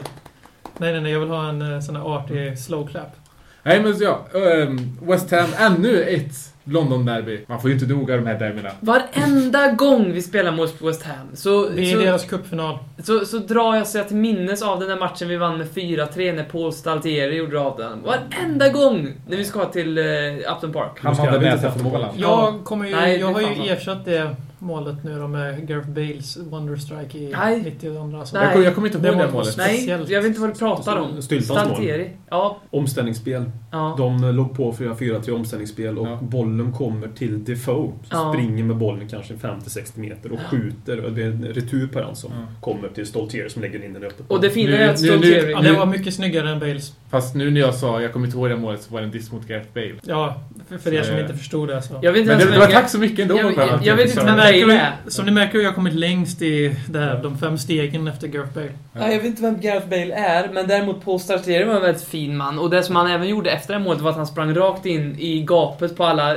Nej, nej, nej. Jag vill ha en eh, sån här artig slow clap. Nej men ja, ehm, West Ham, ännu ett London-derby. Man får ju inte nog av de här derbyna. Varenda gång vi spelar mot West Ham så, Det är så, deras cupfinal. så, så drar jag sig till minnes av den där matchen vi vann med 4-3 när Paul Staltieri gjorde av den. Varenda gång när vi ska till uh, Upton Park. Han hade näsan sätta för målen. mål. Jag kommer ju... Nej, jag har ju ersatt det målet nu då med Gareth Bales Wonder Strike i Nej. 92. Alltså. Nej. Jag, kommer- jag kommer inte Det ihåg det var- målet. Nej, jag vet inte vad du pratar om. Styltans mål. Ja, Omställningsspel. ja. De låg på 4-4 till omställningsspel och Ja. bollen kommer till Defoe. Som Ja. springer med bollen kanske 50-60 meter och skjuter. Och det är en retur på den som Ja. kommer till Stoltier som lägger in den öppet. Och det fina är att Staltieri... Ja, det var mycket snyggare än Bales. Fast nu när jag sa jag kommer inte ihåg det målet så var det en diss mot Gareth Bale. Ja, för, för er som Eh. inte förstod det så. Jag vet inte Men det, det var tack så mycket ändå. Jag- jag- jag vet inte Men det. Märker som ni märker har jag kommit längst i det här, de fem stegen efter Gareth Bale. Ja, jag vet inte vem Gareth Bale är, men däremot Paul Staltieri var en väldigt fin man. Och det som han även gjorde efter det här målet var att han sprang rakt in i gapet på alla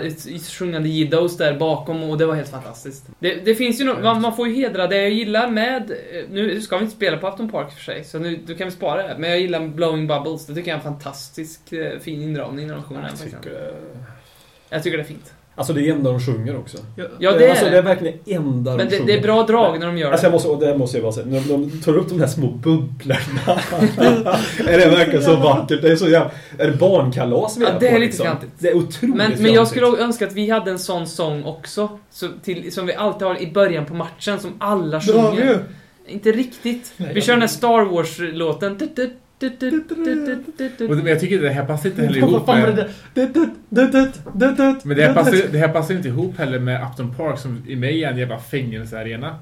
sjungande jiddos där bakom och det var helt fantastiskt. Det, det finns ju något, man, man får ju hedra det jag gillar med... eh, Nu ska vi inte spela på Afton Park för sig, så nu då kan vi spara det. Men jag gillar Blowing Bubbles, det tycker jag är en fantastisk eh, fin inramning när de sjunger den. Jag faktiskt. tycker, Jag tycker det är fint. Alltså det är enda de sjunger också. Ja, det är alltså, det. det är verkligen enda Men de det, sjunger. det är bra drag när de gör Alltså det. jag måste, och det måste jag bara säga, när de tar upp de här små bubblorna. är det verkligen så vackert? Det är så jävla... Är det barnkalas vi Ja, är det är på, lite liksom? fjantigt. Det är otroligt Men, men jag skulle önska att vi hade en sån sång också. Så till, som vi alltid har i början på matchen, som alla Det har vi sjunger. ju. Inte riktigt. Nej, vi kör den här Star Wars-låten. Men jag tycker det här passar inte heller ihop med... Men det här, passar, det här passar inte ihop heller med Upton Park som i mig är en jävla fängelsearena.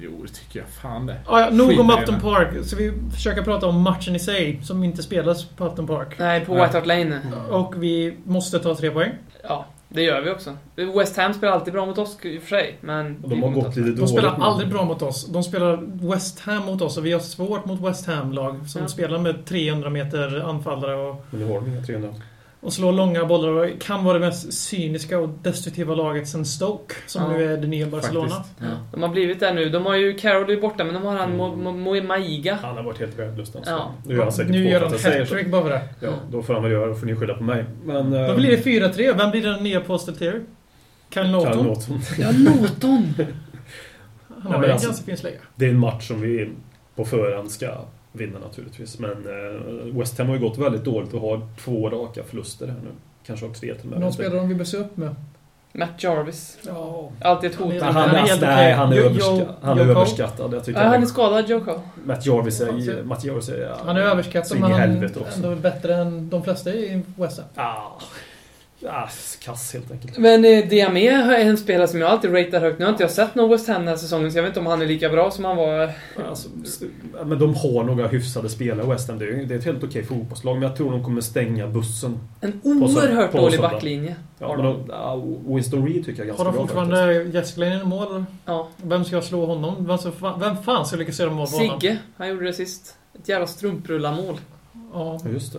Jo, det tycker jag fan det. Ah, ja, nog om Upton. Park. Så vi försöker prata om matchen i sig, som inte spelas på Upton Park. Nej, på White Hart Lane. Och vi måste ta tre poäng. Ja, det gör vi också. West Ham spelar alltid bra mot oss i och för sig, men... De har gått lite De spelar aldrig bra mot oss. De spelar West Ham mot oss och vi har svårt mot West Ham-lag som Ja. spelar med 300 meter anfallare och, Men nu har de inga 300. Och slår långa bollar och kan vara det mest cyniska och destruktiva laget sen Stoke, som Ja. nu är det nya Barcelona. Faktiskt. Ja, de har blivit där nu. De har ju Carroll är borta, men de har han Mo, Mo, Mo, Maiga. Han har varit helt värdelös alltså. Ja. Nu gör han säkert Nu gör de hattrick bara för det. Ja, då får han väl göra det. Då får ni skylla på mig. Men... Då eh, blir det 4-3. Vem blir den nya Posteltier? Kyle Kyle Norton? Norton. Ja, Norton! Han har en ganska fin slägga. Det är en match som vi på förhand ska vinna naturligtvis. Men eh, West Ham har ju gått väldigt dåligt och har två raka förluster här nu. Kanske också tre till och med. Men de spelar de vi bör se upp med. Matt Jarvis. Ja. Alltid ett hot. Han han, Han är helt nej, han är, Jo- överska Jo- han är överskattad. Jag tycker Ja, han är skadad, Joko. Matt Jarvis är... Matt Jarvis är... Han är överskattad men han är ändå bättre än de flesta i West Ham. Ah, ah, kass helt enkelt. Men eh, Diame är en spelare som jag alltid ratear högt. Nu har inte jag sett någon West Ham den här säsongen, så jag vet inte om han är lika bra som han var. Alltså, men de har några hyfsade spelare West Ham. Det är, ju- det är ett helt okej fotbollslag. Men jag tror de kommer stänga bussen. En oerhört på dålig backlinje. Ja, men de. Winston Reed tycker jag är ganska Har de bra fortfarande Jesklein i mål? Ja. Vem ska slå honom? Vem, så, vem fan ska lyckas göra mål på honom? Sigge, han gjorde det sist. Ett jävla strumprullarmål. Ja, Ja, just det.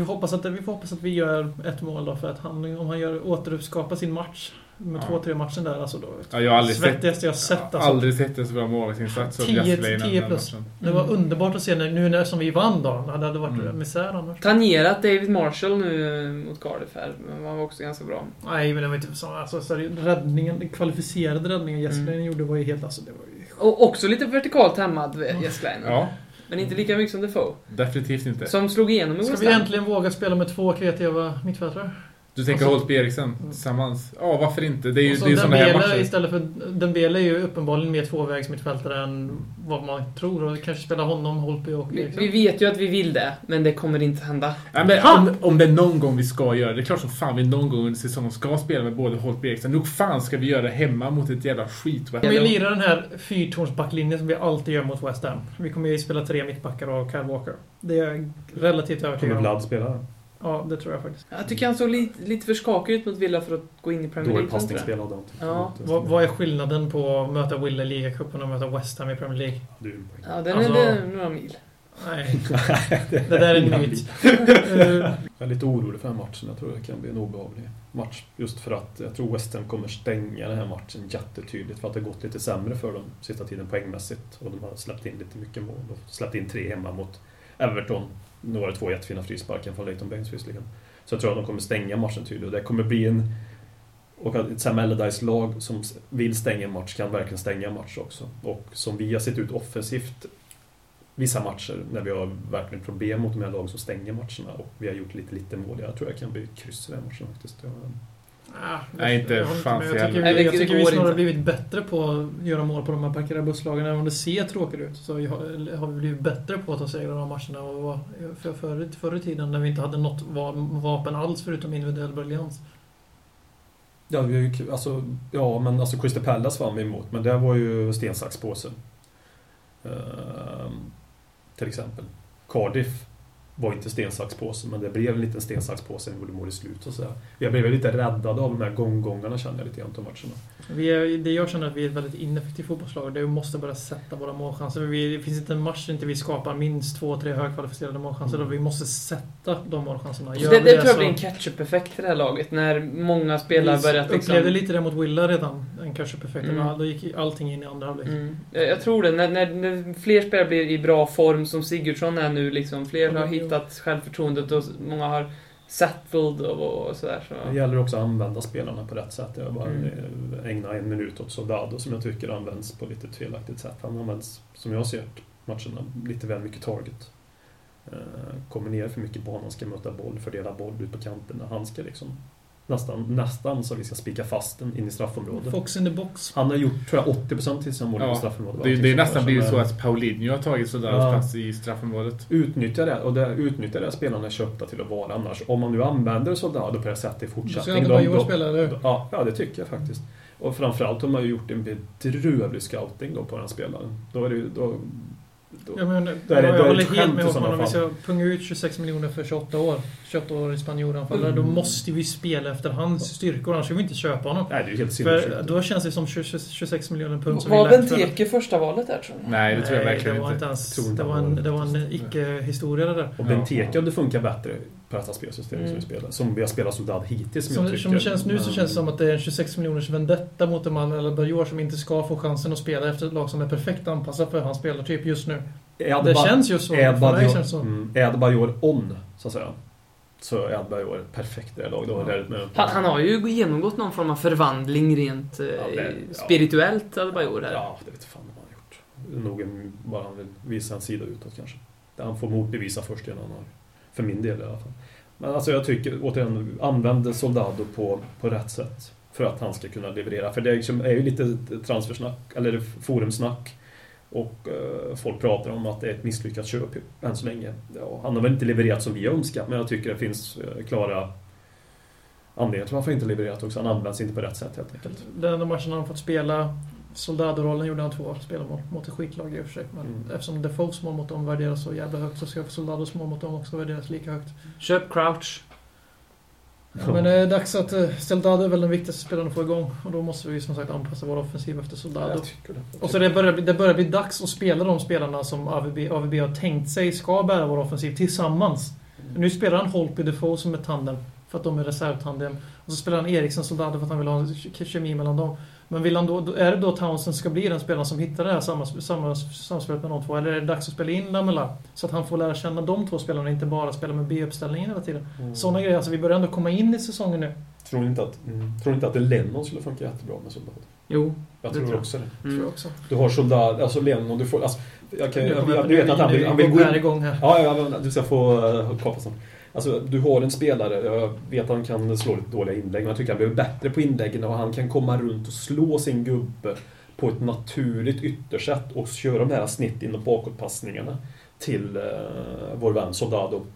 Vi får, hoppas att, vi får hoppas att vi gör ett mål då för att han, om han gör, återuppskapar sin match med Ja. två, tre matchen där alltså då. Ja, jag har aldrig sett, jag sett alltså. aldrig sett en så bra målvaktsinsats som 10 tio den plus. matchen. Det var Mm. underbart att se när, nu när som vi vann då. Det hade varit Mm. misär annars. Tangerat David Marshall nu eh, mot Cardiff här, men han var också ganska bra. Nej, men det var inte så. Alltså, så räddningen, den kvalificerade räddningen Jesper Mm. gjorde var ju helt... Alltså, det var ju... Och också lite vertikalt hämmad, Jesper Leino. Ja, Men inte lika mycket som Defoe. definitivt inte. Som slog igenom i Ska West vi Ham. äntligen våga spela med två kreativa mittfältare? Du tänker Alltså- Holtby Eriksen tillsammans? Ja, varför inte? Det är ju, Och så det är ju såna här matcher. istället för... Dembele är ju uppenbarligen mer tvåvägsmittfältare än vad man tror. Och kanske spela honom, Holtby och Vi, Eriksson. vi vet ju att vi vill det, men det kommer inte hända. Nej, men om, om det är någon gång vi ska göra det, det är klart som fan vi någon gång under säsongen ska spela med både Holtby och Eriksen. Nog fan ska vi göra det hemma mot ett jävla skit Om vi lirar den här fyrtornsbacklinjen som vi alltid gör mot West Ham. Vi kommer ju spela tre mittbackar och Kyle Walker. Det är jag relativt Kommer övertygad om. Vlad spela? Ja, det tror jag faktiskt. Jag tycker han såg lite, lite för skakig ut mot Villa för att gå in i Premier League. jag. passningsspel hade han. Ja. jag. Vad, vad är skillnaden på att möta Wille i ligacupen och möta West Ham i Premier League? Du är en poäng. Ja, den Alltså- är det några mil. Nej, det där är en myt. Jag är lite orolig för den här matchen. Jag tror det kan bli en obehaglig match. Just för att jag tror West Ham kommer stänga den här matchen jättetydligt. För att det har gått lite sämre för dem sista tiden poängmässigt. Och de har släppt in lite mycket mål. De släppt in tre hemma mot Everton. Nu var det två jättefina frisparkar från Leighton Baines visserligen. Så jag tror att de kommer stänga matchen tydligt. Och det kommer bli en... Och att ett Sam Allardyce-lag som vill stänga en match kan verkligen stänga en match också. Och som vi har sett ut offensivt vissa matcher när vi har verkligen problem mot de här lagen som stänger matcherna och vi har gjort lite, lite mål. Jag tror jag kan bli kryss i den matchen faktiskt. Jag, ah, Nej, inte fan med. för Jag tycker, jävla. vi, jag tycker vi snarare inte. blivit bättre på att göra mål på de här parkerade busslagen. Även om det ser tråkigt ut så har har vi blivit bättre på att ta segrar av matcherna. Och vad- för, förr, förr i tiden när vi inte hade något va- vapen alls förutom individuell briljans. ja, vi har ju, alltså, ja, men alltså Crystal Palace vann vi emot, men det var ju sten, sax, påse. Ehm, till exempel. Cardiff var inte sten, sax, påse, men det blev en liten sten, sax, påse när vi gjorde mål i slutet och sådär. Jag blev lite räddad av de här gånggångarna kände jag lite grann på matcherna. Vi är, det jag känner att vi är ett väldigt ineffektivt fotbollslag. Det vi måste börja sätta våra målchanser. Vi, det finns inte en match där inte vi skapar minst två, tre högkvalificerade målchanser. Mm. Och vi måste sätta de målchanserna. Gör Det, vi det tror jag så- blir en catch-up-effekt för det här laget, när många spelare börjat Vi liksom... upplevde lite det mot Willa redan, en catch-up-effekt. Mm. Ja, Då gick allting in i andra halvlek. Mm. Jag tror det. När, när, när fler spelare blir i bra form, som Sigurdsson är nu, liksom, fler har Ja. Hittat självförtroendet och många har settled och, och sådär. Så. Det gäller också att använda spelarna på rätt sätt. Jag bara Mm. ägna en minut åt Soldado som jag tycker används på lite felaktigt sätt. Han används, som jag ser matcherna, lite väl mycket target. Eh, Kommer ner för mycket på honom, ska möta boll, fördela boll ut på kanterna. Han ska liksom nästan, nästan så vi ska spika fast den in i straffområdet. Fox in the box. Han har gjort, tror jag, 80% till sina mål Ja, på straffområdet. Det, det är nästan blivit så är- att Paulinho har tagit sådär Ja. plats i straffområdet. Utnyttja det, och det utnyttja det spelarna är köpta till att vara annars. Om man nu använder Soldado på det sättet i Du ser fortsättning. att då- Bajor då- spelar, eller hur? Ja, ja, det tycker jag faktiskt. Och framförallt har man ju gjort en bedrövlig scouting då på den spelaren. Då är det ju... Då, då, Jag, menar, Då är det- jag då är det håller helt med i om sådana om vi ska punga ut 26 miljoner för 28 år. 28 år i spanjoranfallare. Mm. Då måste vi spela efter hans styrkor, annars vill vi inte köpa honom. nej, det är helt För sinnessjukt. då känns det som 20 26 miljoner pund som Var vi lät för- Benteke första valet där, tror ni? Nej, det tror jag Nej, verkligen det var inte. ens, det var en, det var en icke-historia det där. Och. Benteke hade funkat bättre på detta spelsystem Mm. som vi spelar. Som vi har spelat Soldad hittills, som, Som, jag tycker. som det känns nu så känns det som att det är en 26 miljoners vendetta mot en man eller Bajor som inte ska få chansen att spela efter ett lag som är perfekt anpassat för hans spelartyp just nu. Det Adba- känns ju så. Är För mig känns det så. mm, är Bajor on, så att säga. Så är Bajor perfekt i det. Då det med- Han, han har ju genomgått någon form av förvandling rent eh, det- ja. spirituellt, Adebayor här. Ja, det vet fan vad han har gjort. Det nog bara han vill visa en sida utåt kanske. Där han får motbevisa först innan han har. För min del i alla fall. Men alltså jag tycker, återigen, använd Soldado på, på rätt sätt. För att han ska kunna leverera. För det är, liksom, är ju lite transfersnack, eller forumsnack. Och eh, folk pratar om att det är ett misslyckat köp än så länge. Ja, han har väl inte levererat som vi har önskat, men jag tycker det finns eh, klara anledningar till varför han inte levererat också. Han används inte på rätt sätt helt enkelt. Den enda matchen han fått spela Soldado-rollen gjorde han två spelmål mot ett skitlag i och för sig. Men Mm. eftersom Defoes mål mot dem värderas så jävla högt så ska Soldados mål mot dem också värderas lika högt. Köp Crouch. Ja, men det är dags att uh, Soldado är väl den viktigaste spelaren att få igång. Och då måste vi som sagt anpassa vår offensiv efter Soldado. Och så det börjar, det börjar bli dags att spela de spelarna som AVB, AVB har tänkt sig ska bära vår offensiv tillsammans. Nu spelar han Holtby Defoe som ett tandem. För att de är reservtandem. Och så spelar han Eriksson Soldado för att han vill ha en kemi mellan dem. Men vill han då, är det då Townsend ska bli den spelaren som hittar det här samma, samma, samspelet med de två? Eller är det dags att spela in Lamela? Så att han får lära känna de två spelarna och inte bara spela med B-uppställningen hela tiden. Mm. Sådana grejer. Alltså vi börjar ändå komma in i säsongen nu. Tror ni inte att, mm. tror ni inte att Lennon skulle funka jättebra med soldat? Jo. Jag Det tror tror jag. också det. Tror Mm. jag också. Du har soldat, alltså Lennon, du får... Alltså, jag, kan, jag, kommer jag, jag vet att han vill, han vill gå här in... igång här. Ja, ja, men du ska få uh, kapa sen. Alltså, du har en spelare, jag vet att han kan slå lite dåliga inlägg, men jag tycker han blir bättre på inläggen och han kan komma runt och slå sin gubbe på ett naturligt yttersätt och köra de här snitt in och bakåtpassningarna till uh, vår vän Soldado.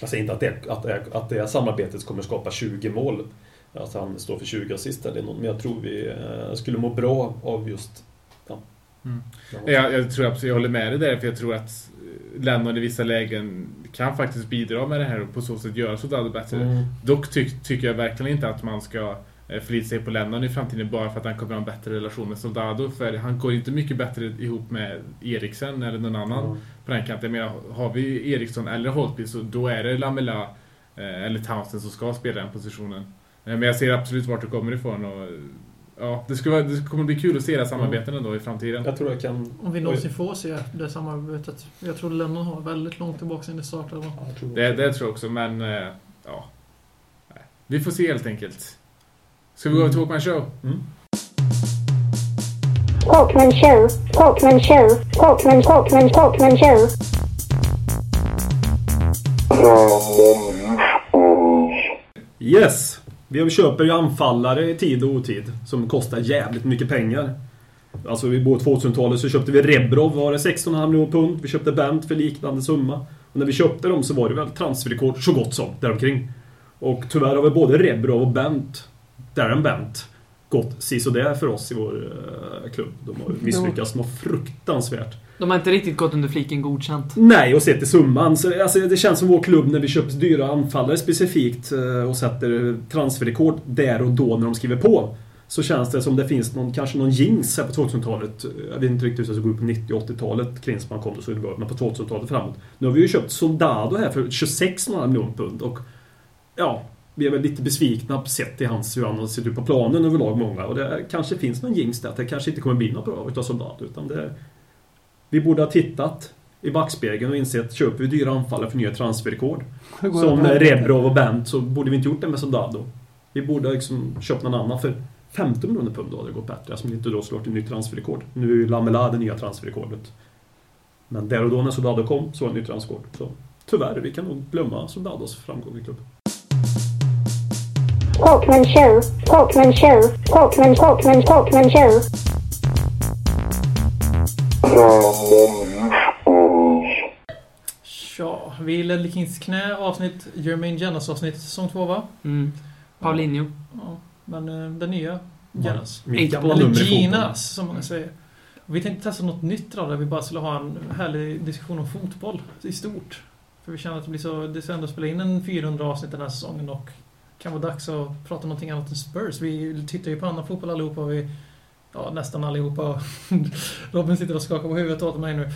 Jag säger inte att det, att, det, att det samarbetet kommer skapa 20 mål, att han står för 20 assist eller något, men jag tror vi eh, skulle må bra av just... Ja. Mm. Ja. Jag, jag tror absolut, jag håller med dig där, för jag tror att Lennon i vissa lägen kan faktiskt bidra med det här och på så sätt göra Soldado bättre. Mm. Dock ty tycker jag verkligen inte att man ska eh, förlita sig på Lennon i framtiden bara för att han kommer ha en bättre relation med Soldado. För han går inte mycket bättre ihop med Eriksen eller någon annan Mm. på den kanten. Men har vi Eriksson eller Holtby så då är det Lamela eh, eller Townsend som ska spela den positionen. Eh, Men jag ser absolut vart det kommer ifrån och ja, det, skulle vara, det kommer bli kul att se det här samarbeten ändå i framtiden. Jag tror jag kan... Om vi någonsin får se det samarbetet. Jag tror Lennon har väldigt långt tillbaka in det startade. Ja, tror Det, det tror jag också, men eh, ja. Vi får se helt enkelt. Ska vi gå över till Walkman Show? Mm. Talkman show, Talkman show, Talkman, Talkman, Talkman show. Yes! Vi köper ju anfallare i tid och otid som kostar jävligt mycket pengar. Alltså på 2000-talet så köpte vi Rebrov, var det 16,5 miljoner pund. Vi köpte Bent för liknande summa. Och när vi köpte dem så var det väl transferrekord så gott som däromkring. Och tyvärr har väl både Rebrov och Bent, Darren Bent, gått sisådär för oss i vår eh, klubb. De har misslyckats något fruktansvärt. De har inte riktigt gått under fliken godkänt. Nej, och sett till summan. Så, alltså, det känns som vår klubb när vi köper dyra anfallare specifikt eh, och sätter transferrekord där och då när de skriver på. Så känns det som det finns någon, kanske någon jinx här på 2000-talet. Eh, jag vet inte riktigt hur det såg ut på 90 och 80-talet. Klinsmann kom och så bra, men på 2000-talet framåt. Nu har vi ju köpt Soldado här för 26,5 miljoner pund och ja, vi är väl lite besvikna sett till hans, hur han har sett ut på planen överlag många. Och det kanske finns någon jinx där att det kanske inte kommer bli något bra utav Soldado. Utan det, vi borde ha tittat i backspegeln och insett köper vi dyra anfallare för nya transferrekord som Rebrov och Bent så borde vi inte gjort det med Soldado. Vi borde ha liksom köpt någon annan för 15 miljoner pund då hade det gått bättre. Som inte då slår till nytt transferrekord. Nu är ju Lamela det nya transferrekordet. Men där och då när Soldado kom så var det nytt transferrekord. Så tyvärr, vi kan nog glömma Soldados framgång i klubben. Talkman show, Talkman show, Talkman, Talkman, Talkman show. Tja, vi är Ledley Kings knä avsnitt, Jermaine Janas avsnitt, säsong två va? Mm. Paulinho. Ja, men eh, den nya på- Eller. Ginas som många säger. Vi tänkte testa något nytt då, där vi bara skulle ha en härlig diskussion om fotboll i stort. För vi känner att det blir så, det ska ändå spela in en 400 avsnitt den här säsongen och kan vara dags att prata om någonting annat än Spurs. Vi tittar ju på annan fotboll allihopa och vi, ja nästan allihopa. Robin sitter och skakar på huvudet åt mig nu.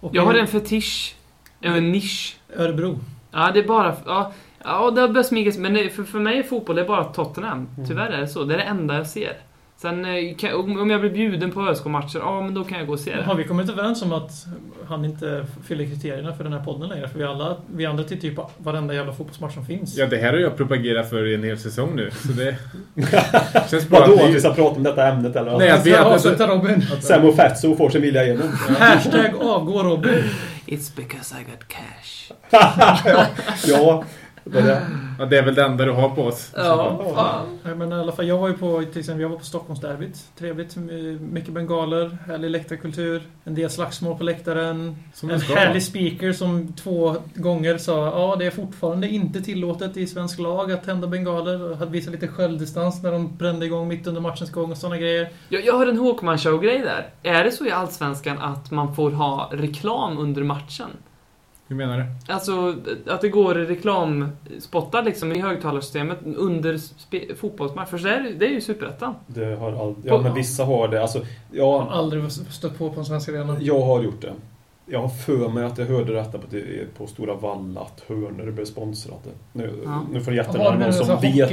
Och Jag har en fetisch. En nisch. Örebro. Ja, det är bara... Ja, ja det har börjat smygas. Men för, för mig är fotboll det är bara Tottenham. Tyvärr är det så. Det är det enda jag ser. Sen eh, kan, om jag blir bjuden på ÖSK-matcher, ja men då kan jag gå och se Har det. vi kommit överens om att han inte fyller kriterierna för den här podden längre? För vi, alla, vi andra tittar ju på varenda jävla fotbollsmatch som finns. Ja, det här har jag propagerat för i en hel säsong nu. Så det känns bra. Vadå? att vi- ska prata om detta ämnet eller? Nej, att vi- Jag att- avslutar Robin. Sam och Fatso får sin vilja igenom. Hashtag avgå Robin. It's because I got cash. ja, det är det. Ja, det är väl det enda du har på oss. Ja, fan. Nej, men i alla fall, jag var ju på, till exempel, jag var på Stockholmsderbyt. Trevligt. Mycket bengaler, härlig läktarkultur, en del slagsmål på läktaren. Som En härlig speaker som två gånger sa ja det är fortfarande inte tillåtet i svensk lag att tända bengaler och hade visat lite självdistans när de brände igång mitt under matchens gång och sådana grejer. Jag, jag har en Håkman Show-grej där. Är det så i Allsvenskan att man får ha reklam under matchen? Hur menar du? Alltså att det går reklamspottar liksom i högtalarsystemet under fotbollsmatch. För det är, det är ju superettan. Det har all... Ja, men vissa har det. Alltså, Jag har aldrig stött på på en svensk arena. jag har gjort det. Jag har för mig att jag hörde detta på, på Stora Valla, att Hörner blev sponsrade. Nu, Ja. nu får du någon som vet.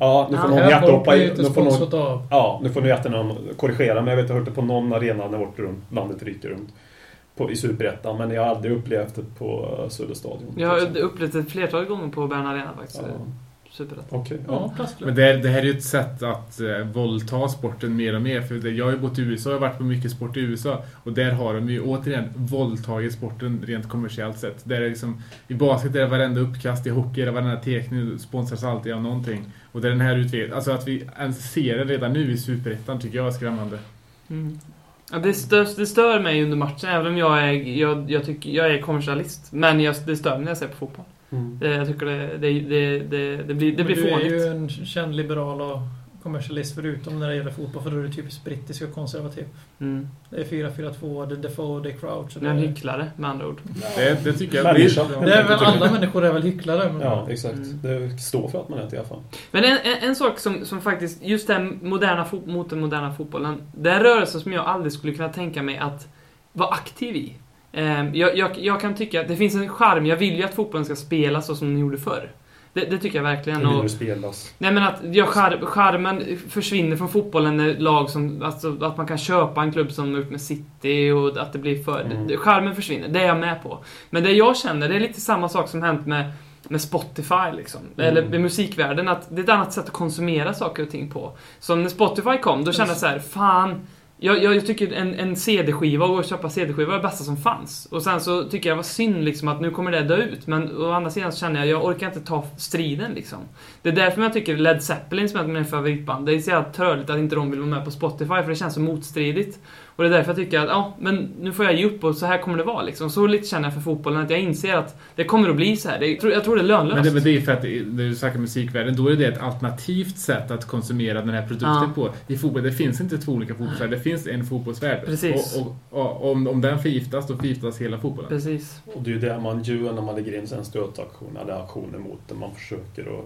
Ja, nu får Ja. någon Här jätte folk hoppa blir in. inte Nu får någon, ja, nu får ni jättegärna korrigera, men jag vet att jag har hört det på någon arena när vårt runt, landet ryker runt. På, I Superettan, men jag har aldrig upplevt det på Söderstadion. Jag har upplevt det ett flertal gånger på Bern Arena faktiskt. Ja. Superettan. Okej. Ja. Men det, här- det här är ju ett sätt att eh, våldta sporten mer och mer. För det, jag har ju bott i USA, har varit på mycket sport i USA. Och där har de ju återigen våldtagit sporten rent kommersiellt sett. Där är liksom, I basket är det varenda uppkast, i hockey är det varenda tekning sponsras alltid av någonting. Och det är den här utvecklingen, alltså att vi ens ser det redan nu i Superettan tycker jag är skrämmande. Mm. Ja, det, stör, det stör mig under matchen, även om jag är, jag, jag tycker, jag är kommersialist. Men jag, det stör mig när jag ser på fotboll. Mm. Det, jag tycker det, det, det, det, det blir, det blir du är fånigt. ju en känd liberal och kommersialist förutom när det gäller fotboll, för då är du typiskt brittisk och konservativ. Mm. Det är 4-4-2, det är Defoe, det är Crouch. och Jag är en Det, hycklare, med andra ord. Det, det tycker jag Människa. det är väl alla människor är väl hycklare. Men Ja, exakt. Mm. Det står för att man är det i alla fall. Men en, en, en sak som, som faktiskt, just den moderna fot, mot den moderna fotbollen. Det är en rörelse som jag aldrig skulle kunna tänka mig att vara aktiv i. Ehm, jag, jag, jag kan tycka att det finns en charm, jag vill ju att fotbollen ska spelas så som den gjorde förr. Det, det tycker jag verkligen. Och, spelas? nej men att ja, char, charmen försvinner från fotbollen när lag som, alltså att man kan köpa en klubb som gjort med City och att det blir för... Mm. Charmen försvinner, det är jag med på. Men det jag känner, det är lite samma sak som hänt med med Spotify liksom. Mm. Eller med musikvärlden, att det är ett annat sätt att konsumera saker och ting på. Så när Spotify kom, då kände jag så här, fan. Jag, jag, jag tycker en, en CD-skiva och att köpa CD-skiva var det bästa som fanns. Och sen så tycker jag det var synd liksom att nu kommer det dö ut. Men å andra sidan så känner jag, jag orkar inte ta striden liksom. Det är därför jag tycker Led Zeppelin som är ett av mina favoritband, det är så jävla tröligt att inte de vill vara med på Spotify för det känns så motstridigt. Och det är därför jag tycker att, ja, men nu får jag ge upp och så här kommer det vara liksom. Så lite känner jag för fotbollen, att jag inser att det kommer att bli så här. Det, jag, tror, jag tror det är lönlöst. Men det, men det är för att när du snackar musikvärlden, då är det ett alternativt sätt att konsumera den här produkten Ja. på. I fotboll, det finns inte två olika fotbollsvärldar, det finns en fotbollsvärld. Precis. Och, och, och om, om den förgiftas, då förgiftas hela fotbollen. Precis. Och det är ju det man gör när man lägger in en stötaktion eller aktioner mot det. Man försöker att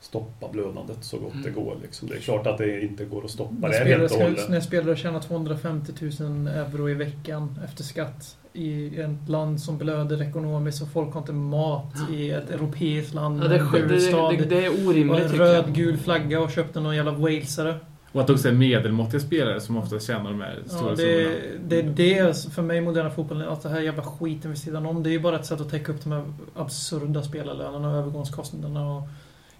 stoppa blödandet så gott det går. Liksom. Det är klart att det inte går att stoppa När det spelare, helt och hållet. när spelare tjänar 250 000 euro i veckan efter skatt i ett land som blöder ekonomiskt och folk har inte mat i ett europeiskt land Ja, det, en det, det, det är och orimligt en tycker jag. röd-gul flagga och köpte någon jävla walesare. Och att det också är medelmåttiga spelare som ofta tjänar de här stora Ja, summorna. det, det är det för mig i moderna fotbollen, att det här jävla skiten vid sidan om. Det är ju bara ett sätt att täcka upp de här absurda spelarlönerna och övergångskostnaderna. Och,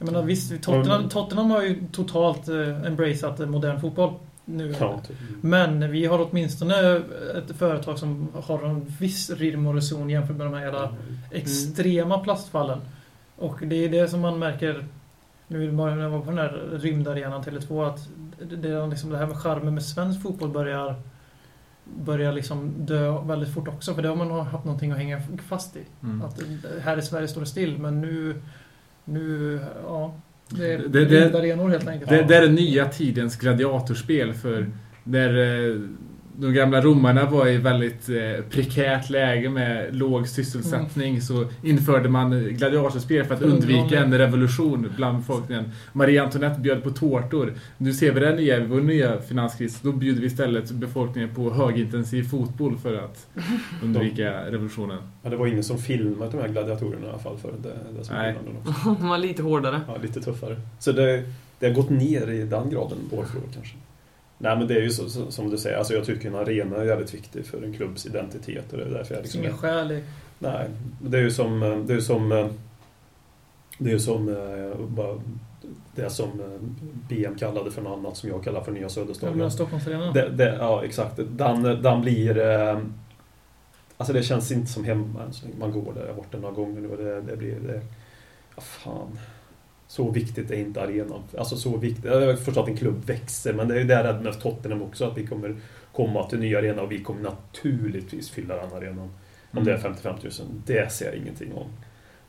jag menar visst, Tottenham, Mm. Tottenham har ju totalt eh, embraceat eh, modern fotboll nu. Ja, typ. Men vi har åtminstone ett företag som har en viss rim och reson jämfört med de här jävla extrema plastfallen. Och det är det som man märker nu när jag var på den här rymdarenan Tele2 att det, det, är liksom det här med charmen med svensk fotboll börjar börjar liksom dö väldigt fort också för det har man haft någonting att hänga fast i. Mm. Att här i Sverige står det still men nu nu, ja. Det är Det- det- rymdarenor helt enkelt. Det, det är den nya tidens gladiatorspel för där eh, de gamla romarna var i väldigt eh, prekärt läge med låg sysselsättning så införde man gladiatorspel för att undvika en revolution bland befolkningen. Marie Antoinette bjöd på tårtor. Nu ser vi det nya, vår nya finanskris. Då bjuder vi istället befolkningen på högintensiv fotboll för att undvika revolutionen. Ja, det var ingen som filmade de här gladiatorerna i alla fall för det, det som Nej. De var lite hårdare. Ja, lite tuffare. Så det, det har gått ner i den graden för år kanske. Nej men det är ju så, så, som du säger, alltså jag tycker en arena är jävligt viktig för en klubbs identitet och det är därför jag liksom... ingen skäl i. Nej, det är ju som... Det är ju som... Det är ju som... eh, bara Det som eh, BM kallade för något annat som jag kallar för nya Jag Söderstadion. menar Stockholmsarenan. Ja, exakt. Den, den blir... eh, Alltså det känns inte som hemma man går där. Jag har varit där några gånger nu och det, det blir... Det, ja, fan. Så viktigt är inte arenan. Alltså så viktigt. Jag förstår att en klubb växer men det är ju där med Tottenham också att vi kommer komma till nya arena och vi kommer naturligtvis fylla den arenan. Om det är 55 000. Det ser jag ingenting om.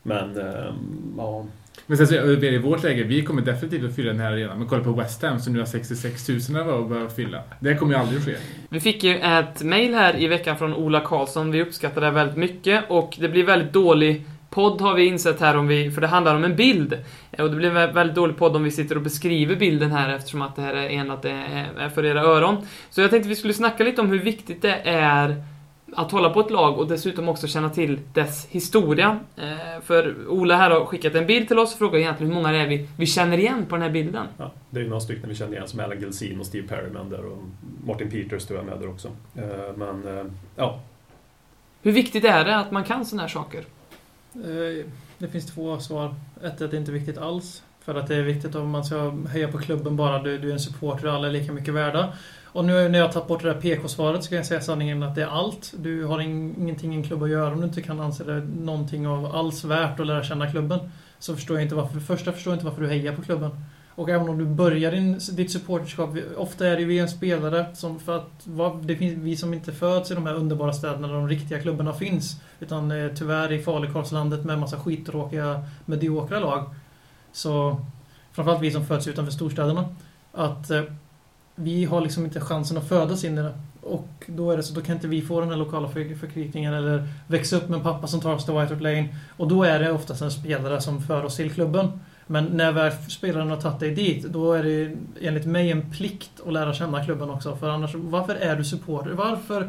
Men, eh, ja. Men sen så, i vårt läge, vi kommer definitivt att fylla den här arenan. Men kolla på West Ham som nu har 66 000 att börja fylla. Det kommer ju aldrig att ske. Vi fick ju ett mail här i veckan från Ola Karlsson. Vi uppskattar det väldigt mycket och det blir väldigt dålig podd har vi insett här om vi, för det handlar om en bild. Och det blir en vä- väldigt dålig podd om vi sitter och beskriver bilden här eftersom att det här är enat det är för era öron. Så jag tänkte vi skulle snacka lite om hur viktigt det är att hålla på ett lag och dessutom också känna till dess historia. Eh, För Ola här har skickat en bild till oss och frågar egentligen hur många det är vi, vi känner igen på den här bilden. Ja, det är ju några stycken vi känner igen som Alan Gilsin och Steve Perryman där och Martin Peters tror jag med där också. Eh, Men eh, ja, Hur viktigt är det att man kan såna här saker? Det finns två svar. Ett är att det inte är viktigt alls. För att det är viktigt om man ska heja på klubben bara. Du, du är en supporter och alla är lika mycket värda. Och nu när jag har tagit bort det där PK-svaret så kan jag säga sanningen att det är allt. Du har in, ingenting i en klubb att göra om du inte kan anse det någonting av alls värt att lära känna klubben. Så förstår jag inte varför, för det första förstår jag inte varför du hejar på klubben. Och även om du börjar din, ditt supporterskap, ofta är det ju en spelare som för att vad- det finns vi som inte föds i de här underbara städerna där de riktiga klubbarna finns. Utan eh, tyvärr i Falukorvslandet med en massa skittråkiga mediokra lag. Så framförallt vi som föds utanför storstäderna. Att eh, vi har liksom inte chansen att födas in i det. Och då är det så, då kan inte vi få den här lokala förkrypningen eller växa upp med en pappa som tar oss till White Hart Lane. Och då är det oftast en spelare som för oss till klubben. Men när väl spelaren har tagit dig dit, då är det enligt mig en plikt att lära känna klubben också. För annars, varför är du supporter? Varför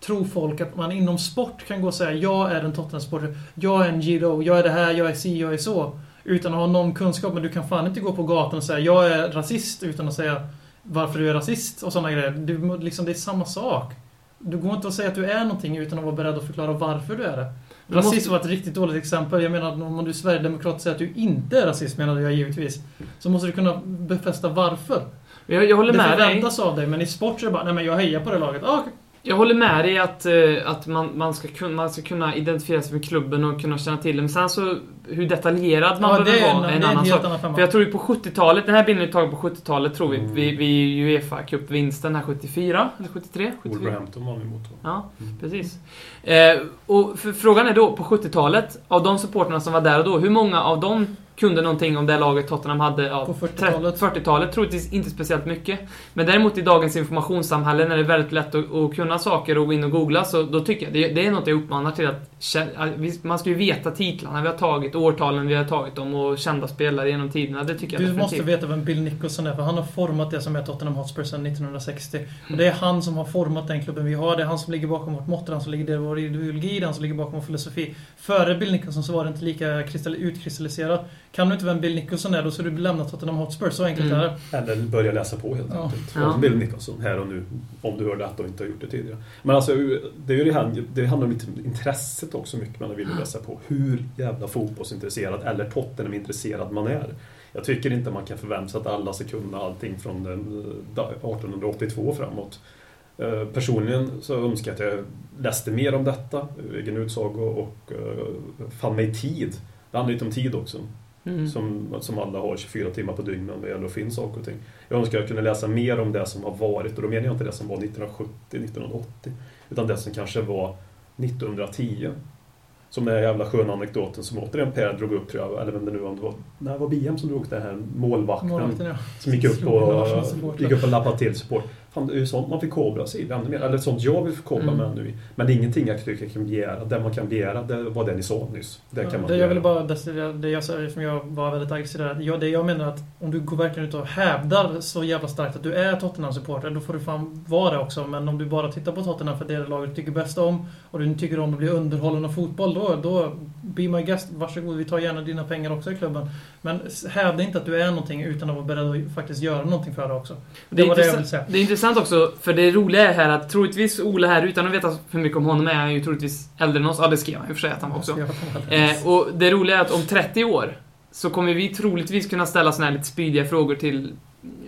tror folk att man inom sport kan gå och säga jag är en Tottenham-supporter, jag är en Giro, jag är det här, jag är si, jag är så. Utan att ha någon kunskap, men du kan fan inte gå på gatan och säga jag är rasist utan att säga varför du är rasist och sådana grejer. Du, liksom, det är samma sak. Du går inte att säga att du är någonting utan att vara beredd att förklara varför du är det. Du måste- Rasism var ett riktigt dåligt exempel. Jag menar, om du är sverigedemokrat och säger att du inte är rasist, menar jag givetvis. Så måste du kunna befästa varför. Jag, jag håller Det med dig. förväntas av dig, men i sport så är det bara, nej men jag hejar på det laget. Ah, okej. Jag håller med dig att, eh, att man, man, ska kunna, man ska kunna identifiera sig med klubben och kunna känna till den. Men sen så, hur detaljerad man Ja, behöver vara är en en annan sak. annan. För jag tror ju på 70-talet, den här bilden är tagen på 70-talet tror vi, Mm. vid, vid Uefa Cup-vinsten här 74, eller 73? 74. Wolverhampton var vi emot. Ja, Mm. precis. Eh, och frågan är då, på 70-talet, av de supporterna som var där och då, hur många av dem kunde någonting om det laget Tottenham hade ja, På 40-talet. 40-talet troligtvis inte speciellt mycket. Men däremot i dagens informationssamhälle när det är väldigt lätt att, att kunna saker och gå in och googla så då tycker jag det, det är något jag uppmanar till att man ska ju veta titlarna vi har tagit, årtalen vi har tagit dem och kända spelare genom tiderna. Det tycker jag Du måste veta vem Bill Nicholson är, för han har format det som är Tottenham Hotspur sedan 1960. Och det är han som har format den klubben vi har. Det är han som ligger bakom vårt motto, han som ligger bakom vår ideologi, han som ligger bakom vår filosofi. Före Bill Nicholson så var det inte lika kristall- utkristalliserat. Kan du inte vem Bill Nicholson är, då ska du lämna Tottenham Hotspur. Så enkelt Mm. är det. Eller börja läsa på helt Ja. enkelt. Ja. Om Bill Nicholson, här och nu. Om du hör detta och inte har gjort det tidigare. Men alltså, det, är ju det, här, det handlar om lite intresset också mycket man vill läsa på. Hur jävla fotbollsintresserad eller Tottenham-intresserad man är. Jag tycker inte man kan förvänta sig att alla ska kunna allting från den, eh, 1882 framåt. Eh, Personligen så önskar jag att jag läste mer om detta, egen utsago, och eh, fann mig tid. Det handlar lite om tid också. Mm. Som, som alla har 24 timmar på dygnet vad gäller att finna saker och ting. Jag önskar att jag kunde läsa mer om det som har varit, och då menar jag inte det som var 1970, 1980, utan det som kanske var 1910. Som den här jävla sköna anekdoten som återigen Per drog upp, tror jag, eller vem det nu om det var, när det var BM som drog det här målvakten, Målvakten, ja. som gick upp och, gick upp och lappade till support. Fan, det är ju sånt man förkovrar sig i ännu mer. Eller sånt jag vill förkovra Mm. mig ännu i. Men det är ingenting jag tycker jag kan begära. Det man kan begära, det var det ni sa nyss. Det kan man det jag ville bara destillera, det jag säger som jag var väldigt aggressiv där. Ja, det jag menar att om du går verkligen ut och hävdar så jävla starkt att du är Tottenham-supporter, då får du fan vara det också. Men om du bara tittar på Tottenham för det är det laget du tycker bäst om och du tycker om att bli underhållen av fotboll, då, då be my guest, varsågod, vi tar gärna dina pengar också i klubben. Men hävda inte att du är någonting utan att vara beredd att faktiskt göra någonting för det också. Det, är var det jag ville säga. Det är intressant också, för det roliga är här att troligtvis Ola här, utan att veta för mycket om honom, är han ju troligtvis äldre än oss. Ja, det skrev han i och för sig att han var också. Eh, och det roliga är att om 30 år så kommer vi troligtvis kunna ställa såna här lite spydiga frågor till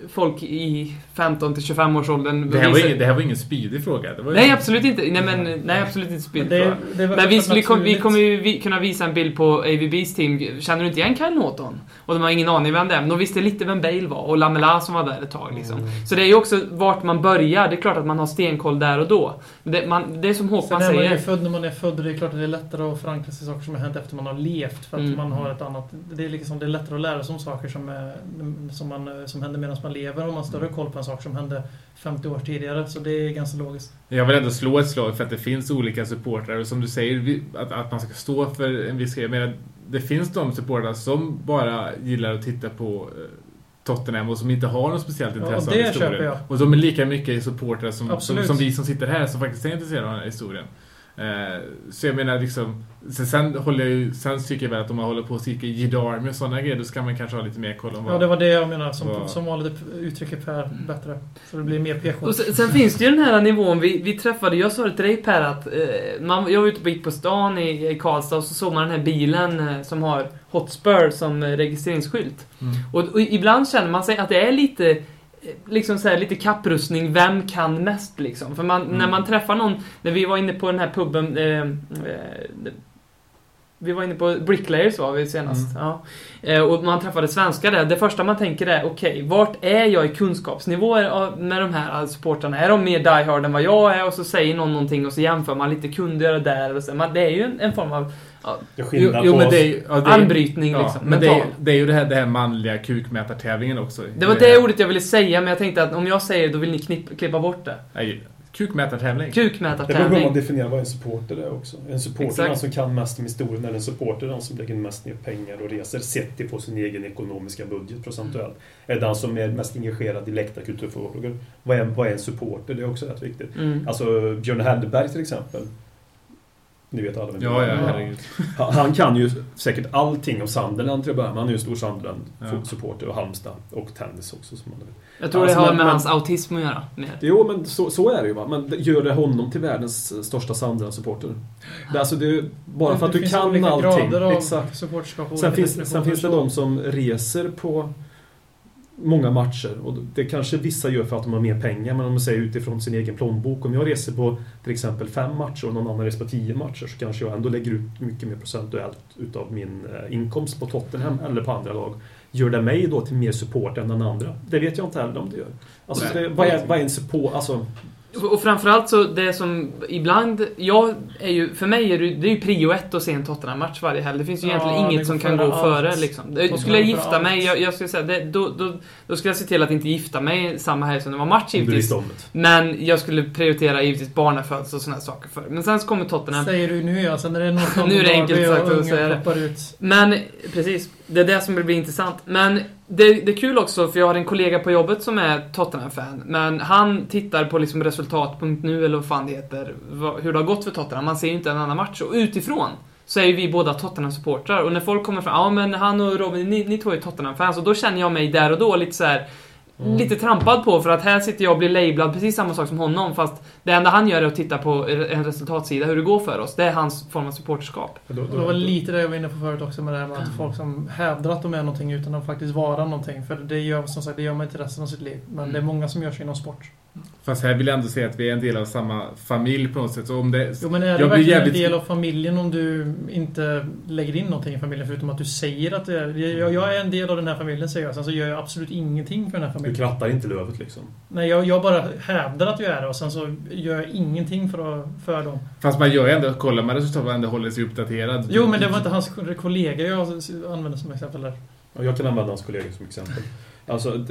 folk i 15 till 25 års åldern Det här, var visar- ingen, det här var ingen spydig fråga. Det var ju- Nej, absolut inte. Nej, men, nej, absolut inte det, det är väl Men vi, vi, kom, vi kommer ju vi, kunna visa en bild på AVBs team. Känner du inte igen Kyle Norton? Och de har ingen aning vem det är, men de visste lite vem Bale var och Lamela som var där ett tag. Liksom. Mm. Så det är ju också vart man börjar. Det är klart att man har stenkoll där och då. Det, man, det är som Sen Håkman är man ju säger. född när man är född det är klart att det är lättare att förankra sig i saker som har hänt efter man har levt. För att Mm. man har ett annat... Det är, liksom, det är lättare att lära sig om saker som, är, som, man, som händer medan man lever. Om man har större koll på en sak som hände 50 år tidigare. Så det är ganska logiskt. Jag vill ändå slå ett slag för att det finns olika supportrar och som du säger, att, att man ska stå för en viss grej. Menar, det finns de supportrar som bara gillar att titta på eh, Tottenham och som inte har något speciellt Ja, intresse det av historien. Och de är lika mycket supportrar som, som, som vi som sitter här som faktiskt är intresserade av den här historien. Eh, så jag menar liksom, sen, sen, håller jag ju, sen tycker jag väl att om man håller på och Jid Army och sådana grejer, då ska man kanske ha lite mer koll om vad... Ja, det var det jag menar. Som, Vad- som vanligt uttrycker Per bättre. Så det blir mer PK. Och sen, sen finns det ju den här nivån, vi, vi träffade, jag sa det till dig Per att eh, man, jag var ute och gick på stan i, i Karlstad och så såg man den här bilen eh, som har Hotspur som eh, registreringsskylt. Mm. Och, och ibland känner man sig att det är lite Liksom så här, lite kapprustning, vem kan mest liksom? För man, Mm. när man träffar någon, när vi var inne på den här puben, eh, eh, vi var inne på Bricklayers var vi senast. Ja. Eh, och man träffade svenskar där. Det första man tänker är, okej, vart är jag i kunskapsnivåer av- med de här alltså, supportrarna? Är de mer die hard än vad jag är? Och så säger någon någonting och så jämför man lite, kunde det där? Och så, man, det är ju en, en form av ja, Det är Jo, skillnad jo på men oss. det är ju... Ja, det är, armbrytning ja, liksom. men det är, det är ju det här, det här manliga kukmätartävlingen också. Det var det ordet jag ville säga, men jag tänkte att om jag säger det, då vill ni knipp, klippa bort det. Nej, kukmätartävling. Det beror på hur man Kukmätartävling. definierar vad en supporter är också. En supporter är Exakt. den som kan mest om historien, eller en supporter är den som lägger mest ner pengar och reser sett till på sin egen ekonomiska budget procentuellt. Är den som är mest engagerad i läktarkulturfrågor. Vad är, vad är en supporter? Det är också rätt viktigt. Mm. Alltså Björn Hellberg till exempel. Ni vet alla vem det Ja, ja, herregud. Han- Han kan ju säkert allting om Sunderland till att börja med. Han är ju stor Ja. Sunderland-supporter och Halmstad och tennis också. Som man vet. Jag tror Alltså, det har men- med men- hans autism att göra. Mer. Jo, men så, så är det ju. Va? Men det gör det honom till världens största Sunderland-supporter. Det, är alltså, det är bara för att Det du finns kan allting. grader av Exakt. Sen finns, sen finns det de som reser på många matcher. Och det kanske vissa gör för att de har mer pengar, men om man säger utifrån sin egen plånbok. Om jag reser på till exempel fem matcher och någon annan reser på tio matcher så kanske jag ändå lägger ut mycket mer procentuellt utav min eh, inkomst på Tottenham eller på andra lag. Gör det mig då till mer support än den andra? Det vet jag inte heller om det gör. Alltså, det, vad, är, vad är en support? Alltså, Och framförallt så, det som ibland, jag är ju, för mig är det, det är ju prio ett att se en Tottenham-match varje helg. Det finns ju Ja, egentligen inget som kan gå före liksom. Skulle jag gifta allt. mig, jag, jag skulle säga, det, då, då, då skulle jag se till att inte gifta mig samma helg som det var match givetvis. Men jag skulle prioritera givetvis barnafödsel och sådana saker för. Men sen så kommer Tottenham. Säger du nu ja, sen när det är något Nu är det enkelt sagt att säga det. ut. Men precis, det är det som blir intressant. Men det, det är kul också, för jag har en kollega på jobbet som är Tottenham-fan. Men han tittar på liksom resultat.nu eller vad fan det heter, hur det har gått för Tottenham. Man ser ju inte en annan match. Och utifrån så är ju vi båda Tottenham-supportrar. Och när folk kommer fram, ja men han och Robin, ni, ni två är Tottenham-fans. Och då känner jag mig där och då lite så här. Lite trampad på för att här sitter jag och blir labelad precis samma sak som honom fast det enda han gör är att titta på en resultatsida, hur det går för oss. Det är hans form av supporterskap. Och det var lite det jag var inne på förut också med det här med att folk som hävdar att de är någonting utan att faktiskt vara någonting. För det gör, som sagt, det gör man inte resten av sitt liv. Men det är många som gör sig inom sport. Fast här vill jag ändå säga att vi är en del av samma familj på något sätt. Så om det, Jo men är det blir verkligen jävligt- en del av familjen om du inte lägger in någonting i familjen förutom att du säger att det är... Jag, jag är en del av den här familjen säger jag, sen så gör jag absolut ingenting för den här Du familjen. krattar inte lövet liksom. Nej, jag, jag bara hävdar att jag är det och sen så gör jag ingenting för, att, för dem. fast man gör ju ändå, kollar man resultat och ändå håller sig uppdaterad. Jo men det var inte hans kollega jag använde som exempel där. Jag kan använda hans kollega som exempel. Alltså,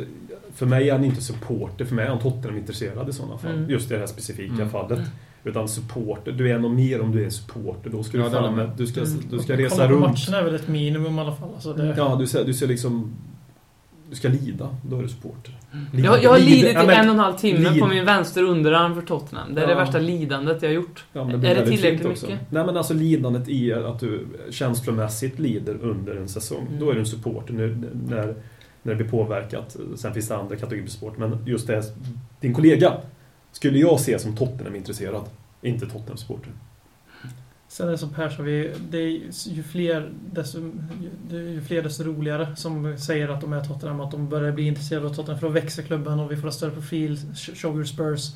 för mig är han inte supporter, för mig är han Tottenham-intresserad i sådana fall. Mm. Just i det här specifika Mm. fallet. Utan supporter, du är nog mer om du är en supporter. Då ska du Ja, det fan jag med, du ska, Mm. du ska Kolla resa på runt. matcherna är väl ett minimum i alla fall. Alltså det, Ja, du ska, du ska liksom... Du ska lida, då är du supporter. Lida- Jag, jag har lidit ja, i men- en och en halv timme lid- på min vänster underarm för Tottenham. Det är det Ja. värsta lidandet jag har gjort. Ja, men Är det tillräckligt mycket? Nej men alltså lidandet i att du känslomässigt lider under en säsong. Mm. Då är du en supporter när, när, när det blir påverkat. Sen finns det andra kategorier sport. Men just det, din kollega skulle jag se som Tottenham-intresserad. Inte Tottenham-supporter. Sen är det som Per sa, vi, det är ju fler, desto, ju fler desto roligare som säger att de är Tottenham, att de börjar bli intresserade av Tottenham för då växer klubben och vi får en större profil, show your Spurs.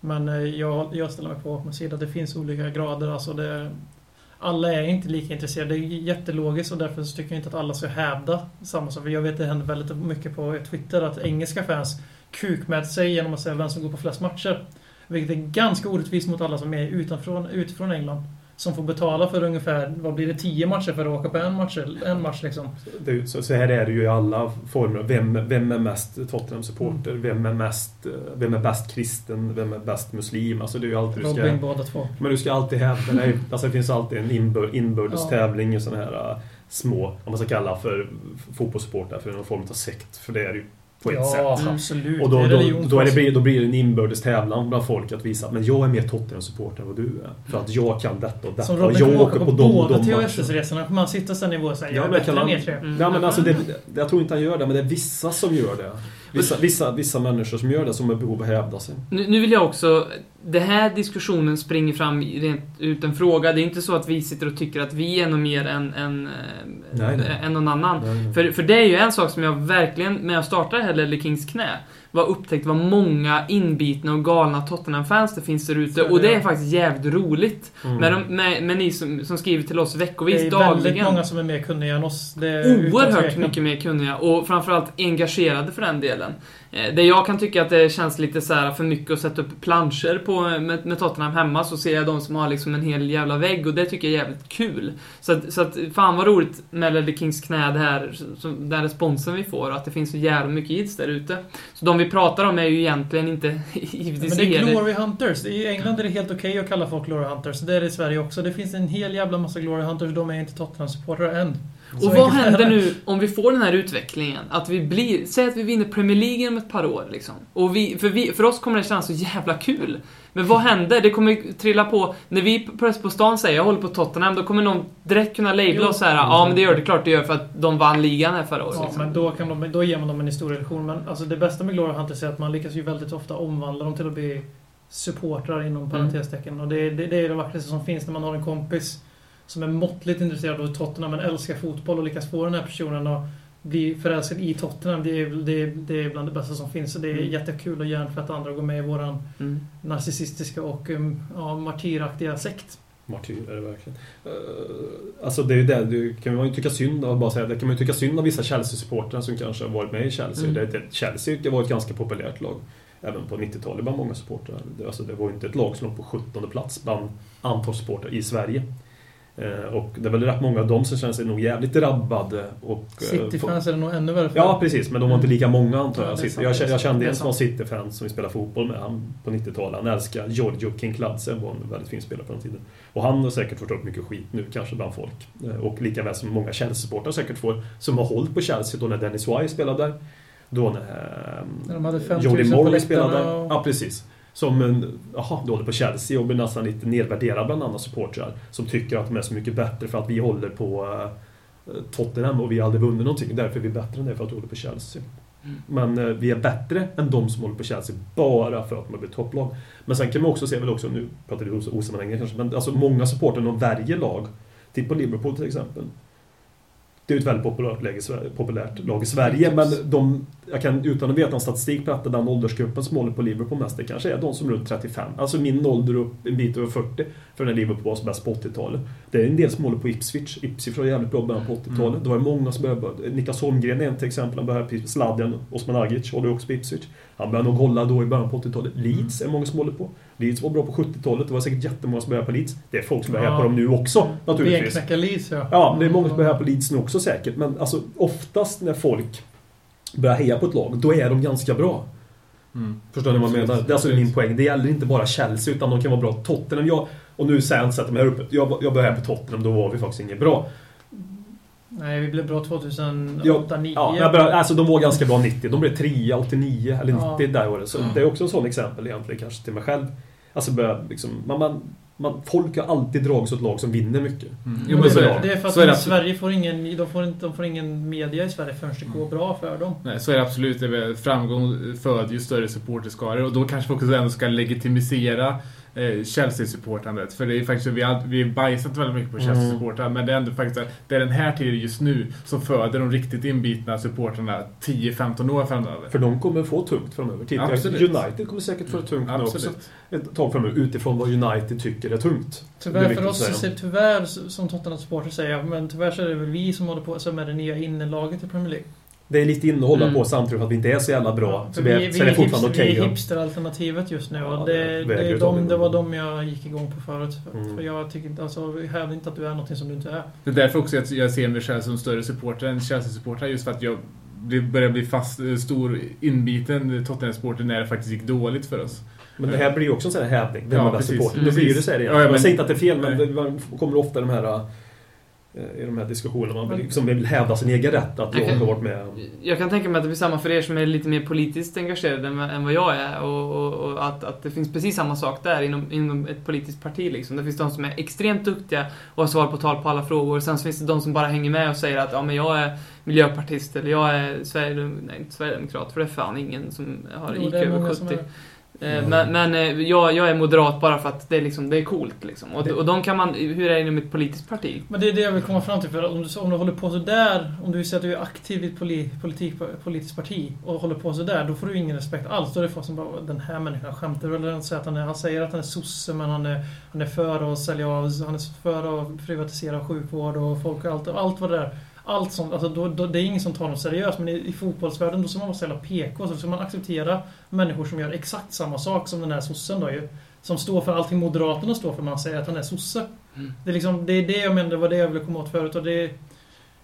Men eh, jag, jag ställer mig på Håkmans sida. Det finns olika grader. Alltså det, alla är inte lika intresserade. Det är jättelogiskt och därför så tycker jag inte att alla ska hävda samma sak. Jag vet att det händer väldigt mycket på Twitter att engelska fans kukmäter sig genom att säga vem som går på flest matcher. Vilket är ganska orättvist mot alla som är utanför, utifrån England. Som får betala för ungefär, vad blir det, 10 matcher för att åka på en match, en match liksom. Så, så här är det ju i alla former. Vem, vem är mest Tottenham-supporter? Vem är mest eh, Vem är bäst kristen? Vem är bäst muslim? Alltså det är ju alltid du ska... Robin båda två. Men du ska alltid hävda dig. Alltså det finns alltid en inbör, inbördes tävling i sådana här äh, små, om man ska kalla för fotbollssupportrar, för någon form av sekt. För det är ju på ett Ja, sätt. absolut. Och då, det är då, då, är det, då blir det en inbördes tävlan bland folk att visa att men jag är mer Tottenham-supporter än vad du är. För att jag kan detta och detta. Som och Robin jag kommer åka på, de och båda de. THS-resorna. kommer han sitta sen nivå och säga Ja, jag kan han-. Mm. Ja, men alltså det, jag tror inte han gör det, men det är vissa som gör det. Vissa, vissa, vissa människor som gör det, som har behov av att hävda sig. Nu, nu vill jag också... Det här diskussionen springer fram rent ut en fråga. Det är inte så att vi sitter och tycker att vi är något mer än, än, Nej, nej. än någon annan. Nej. För, för det är ju en sak som jag verkligen, när jag startade här Ledley Kings knä, var upptäckt vad många inbitna och galna Tottenham-fans det finns där ute. Så är det, Och det är faktiskt jävligt roligt. Mm. Med, de, med, med ni som, som skriver till oss Det veckovis, är dagligen. väldigt många som är mer kunniga än oss. Det är Oerhört mycket mer kunniga och framförallt engagerade för den delen. Eh, Det jag kan tycka att det känns lite så här för mycket att sätta upp planscher på, med, med Tottenham hemma så ser jag de som har liksom en hel jävla vägg och det tycker jag är jävligt kul. Så att, så att fan vad roligt med Ledley Kings knä det här, som, den responsen vi får att det finns så jävla mycket kids där ute. Så de vi pratar om är ju egentligen inte givetvis Men det är. Glory Hunters. I England är det helt okej att kalla folk Glory Hunters. Det är det i Sverige också. Det finns en hel jävla massa Glory Hunters. De är inte Tottenham-supportrar än. Och vad händer nu om vi får den här utvecklingen? Att vi blir, säg att vi vinner Premier League om ett par år liksom. Och vi, för, vi, för oss kommer det kännas så jävla kul. Men vad händer? Det kommer trilla på, när vi Press på stan säger jag håller på Tottenham, då kommer någon direkt kunna labla oss så här. ja men det gör det klart det gör för att de vann ligan här förra året. Ja, liksom. men då, kan de, då ger man dem en historielektion. Men alltså det bästa med Glory Hunters är att man lyckas ju väldigt ofta omvandla dem till att bli supportrar inom Mm. parentestecken. Och det, det, det är det vackraste som finns när man har en kompis som är måttligt intresserad av Tottenham men älskar fotboll och lyckas få den här personen att bli förälskad i Tottenham. Det är, det, är, det är bland det bästa som finns. Så det är Mm. jättekul att hjärntvätta andra och gå med i våran Mm. narcissistiska och um, ja, martyraktiga sekt. Martyr är det verkligen. Uh, alltså det är ju det, du kan man ju tycka synd av, bara säga, det kan man ju tycka synd av vissa Chelsea-supportrar som kanske har varit med i Chelsea. Mm. Det, det, Chelsea det var ett ganska populärt lag. Även på 90-talet bland många supportrar. Det, alltså det var ju inte ett lag som låg på 17 plats bland antal supportrar i Sverige. Eh, och det är väl rätt många av dem som känner sig nog jävligt drabbade. Eh, City-fans är det nog ännu värre för. Ja, precis. Men de var inte lika många antar Ja, jag. sant, jag, jag kände en som var sant. City-fan som vi spelade fotboll med han på 90-talet. Han älskade Giorgio Kinkladze, var en väldigt fin spelare på den tiden. Och han har säkert fått upp mycket skit nu kanske bland folk. Eh, Och lika väl som många Chelsea-supportrar säkert får, som har hållit på Chelsea då när Dennis Wise spelade där. Då när, När de hade eh, 5 000 Jody Morley spelade där. och- Ja, precis. Som en, jaha, du håller på Chelsea och blir nästan lite nedvärderad bland andra supportrar. Som tycker att de är så mycket bättre för att vi håller på eh, Tottenham och vi har aldrig vunnit någonting. Därför är vi bättre än det för att vi håller på Chelsea. Mm. Men eh, vi är bättre än de som håller på Chelsea bara för att de har blivit topplag. Men sen kan man också se, väl också, nu pratar vi os- osammanhängande kanske, men alltså många supportrar de värjer lag. Titta på Liverpool till exempel. Det är ett väldigt populärt, läge, i Sverige- populärt lag i Sverige, men de, jag kan utan att veta en statistik berätta den åldersgruppen som håller på Liverpool mest, det kanske är de som är runt 35. Alltså min ålder upp en bit över 40, för när Liverpool var som bäst på 80-talet. Det är en del som håller på Ipswich. Ipswich var jävligt bra början på 80-talet. Mm. Det var många som började... Niklas Holmgren är en till exempel, han började på Sladjan, Osman Agic håller också på Ipswich. Han började nog hålla då i början på 80-talet. Leeds är många som håller på. Leeds var bra på 70-talet, det var säkert jättemånga som började på Leeds. Det är folk som börjar Ja. på dem nu också, naturligtvis. Benknäcka Leeds, ja. Ja, det är många som börjar på Leeds nu också säkert. Men alltså, oftast när folk börjar heja på ett lag, då är de ganska bra. Mm. Förstår ni vad jag menar? Det är alltså min poäng. Det gäller inte bara Chelsea, utan de kan vara bra. Tottenham, jag, och nu säger jag inte att de är uppe. Jag, jag började på Tottenham, då var vi faktiskt inget bra. Nej, vi blev bra 2008, Ja, 2009. Ja, jag började, alltså de var ganska bra 90. De blev 3 89 eller 90 Ja. där året. Så Ja. det är också en sån exempel egentligen kanske till mig själv. Alltså börja liksom, man, man, man, folk har alltid dragits åt lag som vinner mycket. Mm. Jo, men så är det, är för att Så är absolut. Sverige får ingen, de får, inte, de får ingen media i Sverige förrän det går bra för dem. Nej, så är det absolut. Det är väl- Framgång föder ju större supporterskaror och då kanske vi också ändå ska legitimisera eh, Chelsea-supportandet. För det är faktiskt, vi har, vi har bajsat väldigt mycket på Mm. Chelsea-supportrar, men det är ändå faktiskt att det är den här tiden just nu som föder de riktigt inbitna supportrarna 10-15 år framöver. För de kommer få tungt framöver. Titta, Absolut. United kommer säkert få tungt nu också. Ett tag framöver utifrån vad United tycker är tungt. Det är Tyvärr för oss, tyvärr som Tottenham-supporter säger jag, men tyvärr så är det väl vi som håller på som är det nya innelaget i Premier League. Det är lite inne att hålla Mm. på samtidigt för att vi inte är så jävla bra. För så, vi är, så är det är fortfarande okej. Vi är ja. hipsteralternativet just nu Ja, och det det, det, är de, det. var de jag gick igång på förut. För, Mm. för jag tycker inte, alltså, hävdar inte att du är någonting som du inte är. Det är därför också att jag ser mig själv som större supporter än Chelsea-supporter, just för att jag börjar bli fast, eh, stor inbiten Tottenham-supporter när det faktiskt gick dåligt för oss. Men det här blir ju också en sån här hävning. Vem Ja, är bäst precis. supporter? Då Precis. blir det så här igen. Ja, ja, Jag men- säger inte att det är fel, men man kommer ofta de här eh, i de här diskussionerna. Man Men- vill, som vill hävda sin egen rätt att jag har varit med. Jag kan tänka mig att det blir samma för er som är lite mer politiskt engagerade än, än vad jag är. Och, och, och att, att det finns precis samma sak där inom, inom ett politiskt parti. Liksom. Det finns de som är extremt duktiga och har svar på tal på alla frågor. Sen så finns det de som bara hänger med och säger att ja, men jag är miljöpartist eller jag är Sverigedem nej, inte sverigedemokrat. För det är fan ingen som har Jo, IQ över många som 70. Eh, Men, men eh, jag, jag är moderat bara för att det är, liksom, det är coolt. Liksom. Och, och de kan man, hur är det inom ett politiskt parti? Men det är det jag vill komma fram till. För om du, om du håller på sådär, om du säger att du är aktiv i ett poli, politik, politiskt parti och håller på sådär, då får du ingen respekt alls. Då är det folk som bara, den här människan skämtar eller han säger att han, är, han säger att han är sosse men han är, han är för att sälja av, han är för att privatisera sjukvård och folk och allt, allt vad det är. Allt sånt, alltså då, då, det är ingen som tar dem seriöst. Men i, i fotbollsvärlden då ska man vara så jävla PK. Så ska man acceptera människor som gör exakt samma sak som den här sossen då ju. Som står för allting Moderaterna står för man säger att han är sosse. Mm. Det är, liksom, det är det jag menar, det var det jag ville komma åt förut. Och det,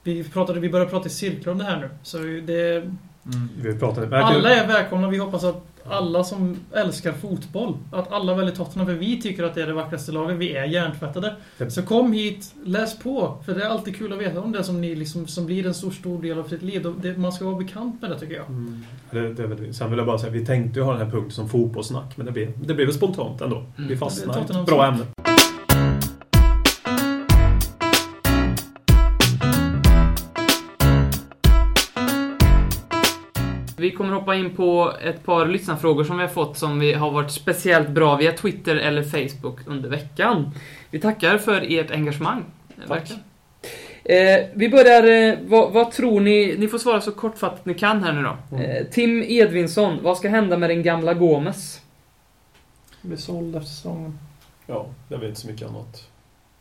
vi, pratade, vi började prata i cirklar om det här nu. Så det, Mm. Vi pratar, alla är välkomna. Vi hoppas att alla som älskar fotboll, att alla väljer Tottenham. För vi tycker att det är det vackraste laget. Vi är hjärntvättade. Så kom hit, läs på. För det är alltid kul att veta om det som, ni liksom, som blir en stor, stor del av sitt liv. Det, man ska vara bekant med det tycker jag. Mm. Det, det sen vill jag bara säga, vi tänkte ju ha den här punkten som fotbollssnack, men det blev, det blev spontant ändå. Vi Mm. fastnade i ett bra ämne. Vi kommer hoppa in på ett par lyssnarfrågor som vi har fått som vi har varit speciellt bra via Twitter eller Facebook under veckan. Vi tackar för ert engagemang. Tack. Eh, vi börjar, eh, vad, vad tror ni? Ni får svara så kortfattat ni kan här nu då. Mm. Eh, Tim Edvinsson, vad ska hända med den gamla Gomes? Blir såld efter säsongen. Ja, väl inte så mycket annat.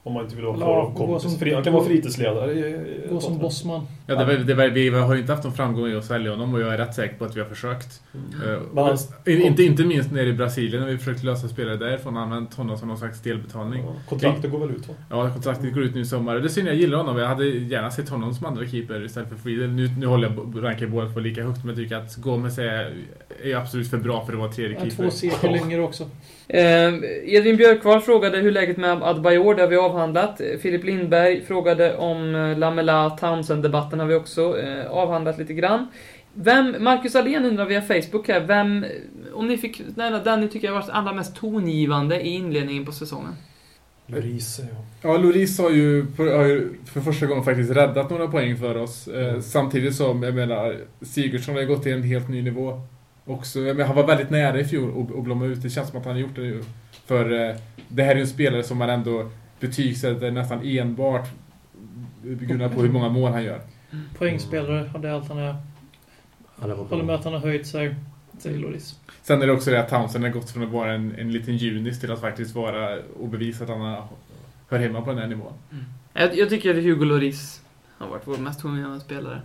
Om man inte vill vara Ja, kvar som- Fri- Han kan vara fritidsledare. i- Gå som bossman. Ja, det var, det var, vi har ju inte haft någon framgång i att sälja honom och jag är rätt säker på att vi har försökt. Mm. Eh, Men han- inte, inte minst nere i Brasilien när vi försökt lösa spelare därifrån och använt honom som någon slags delbetalning. Ja, Kontraktet går väl ut va? Ja, kontraktet går ut nu i sommar. Det synd, jag gillar honom. Jag hade gärna sett honom som andra keeper istället för Friedel. Nu, nu håller jag rankar båda två lika högt, men jag tycker att Gomes är, är absolut för bra för att vara tredje keeper. två sekel yngre också. Eh, Edvin Björkvall frågade hur läget med Adebayor, det har vi avhandlat. Filip Lindberg frågade om eh, Lamela Townsend-debatten har vi också eh, avhandlat lite grann. Vem, Marcus Alén undrar via Facebook här, vem, om ni fick, nej, den ni tycker har varit allra mest tongivande i inledningen på säsongen? Lloris, ja. Ja, Loris har ju, har ju för första gången faktiskt räddat några poäng för oss. Eh, Mm. samtidigt som, jag menar, Sigurdsson har gått till en helt ny nivå. Också, jag menar, han var väldigt nära i fjol att- blomma ut. Det känns som att han har gjort det nu. För eh, det här är ju en spelare som man ändå betygsätter nästan enbart grundat på hur många mål han gör. Poängspelare, det är allt han är. Ja, Håller med att han har höjt sig. Säger Loris. Sen är det också det att Townsend har gått från att vara en, en liten junis till att faktiskt vara och bevisa att han har, hör hemma på den här nivån. Jag, jag tycker att Hugo Lloris har varit vår mest tongivande spelare.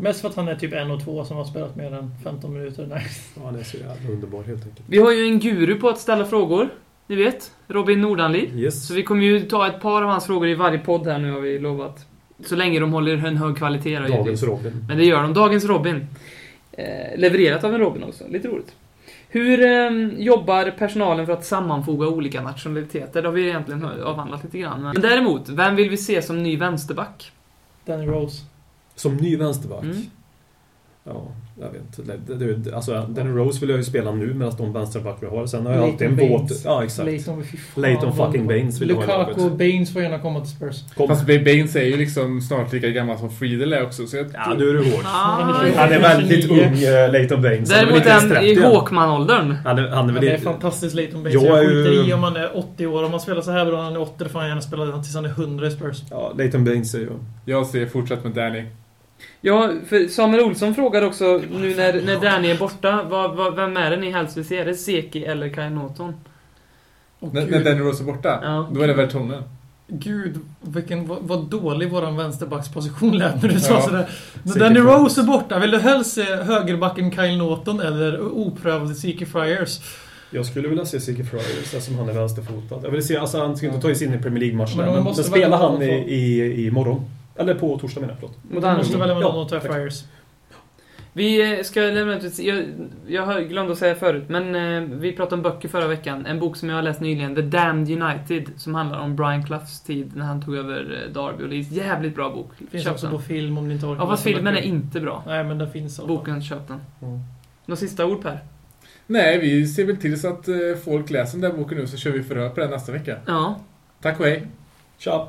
Mest för att han är typ en och två som har spelat mer än 15 minuter. Nej. Ja, han är så jävla underbar helt enkelt. Vi har ju en guru på att ställa frågor. Ni vet, Robin Nordanliv. Yes. Så vi kommer ju ta ett par av hans frågor i varje podd här nu har vi lovat. Så länge de håller en hög kvalitet. Dagens givetvis. Robin. Men det gör de. Dagens Robin. Eh, levererat av en Robin också. Lite roligt. Hur eh, jobbar personalen för att sammanfoga olika nationaliteter? Det har vi egentligen avhandlat lite grann. Men däremot, vem vill vi se som ny vänsterback? Danny Rose. Som ny vänsterback. Mm. Ja. Jag vet inte. Alltså, Danny Rose vill jag ju spela nu medan de vänsterback vi har. Sen har jag alltid en. Baines. Ja, exakt. Leighton, Leighton fucking Baines vill jag ha i Lukaku och Baines får gärna komma till Spurs. Kom. Fast Baines är ju liksom snart lika gammal som Friedel är också. Så jag Ja, nu är du hård. Ah, Han är väldigt ung, uh, Leighton Baines. Däremot är han 30 i. Håkman-åldern. Han är, han är Han är fantastisk Leighton Baines. Jag Jag är skiter ju- i om han är 80 år. Om han spelar så här bra när han är 80, då får han gärna spela tills han är 100 i Spurs. Ja, Leighton Baines är ju... Jag säger fortsätt med Danny. Ja, för Samuel Olsson frågar också nu när, när Danny är borta, vad, vad, vem är det ni helst vill se? Är det Seki eller Kai Norton? Och När, Danny Rose är borta, Ja. då är det Vertonen. Gud, vilken, vad, vad dålig våran vänsterbacksposition lät när du sa Ja. sådär. När Danny Friars. Rose är borta, vill du helst se högerbacken Kyle Norton eller oprövade Zeke Friars? Jag skulle vilja se Sigge Friars eftersom han är vänsterfotad. Jag vill se, alltså han ska inte ta sig in i Premier League-matchen Men men, de men, måste välja han i, i, i morgon. Eller på torsdag menar jag, förlåt. Mot måste Andersson. välja mellan Ja, de. Friars. Vi eh, ska lämna ut jag, jag har glömt att säga förut, men eh, vi pratade om böcker förra veckan. En bok som jag har läst nyligen, The Damned United, som handlar om Brian Cloughs tid när han tog över eh, Derby. Och det är en jävligt bra bok. Finns Köp också den. på film om ni inte orkar Ja, fast filmen är inte bra. Nej, men den finns. fall. Boken, köp den. Mm. Några sista ord Per? Nej, vi ser väl till så att folk läser den där boken nu så kör vi förhör på den nästa vecka. Ja. Tack och hej! Tja!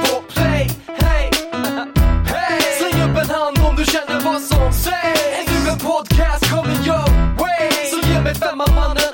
känner vad som sägs. Ännu en podcast coming your way. Så ge mig femman mannen.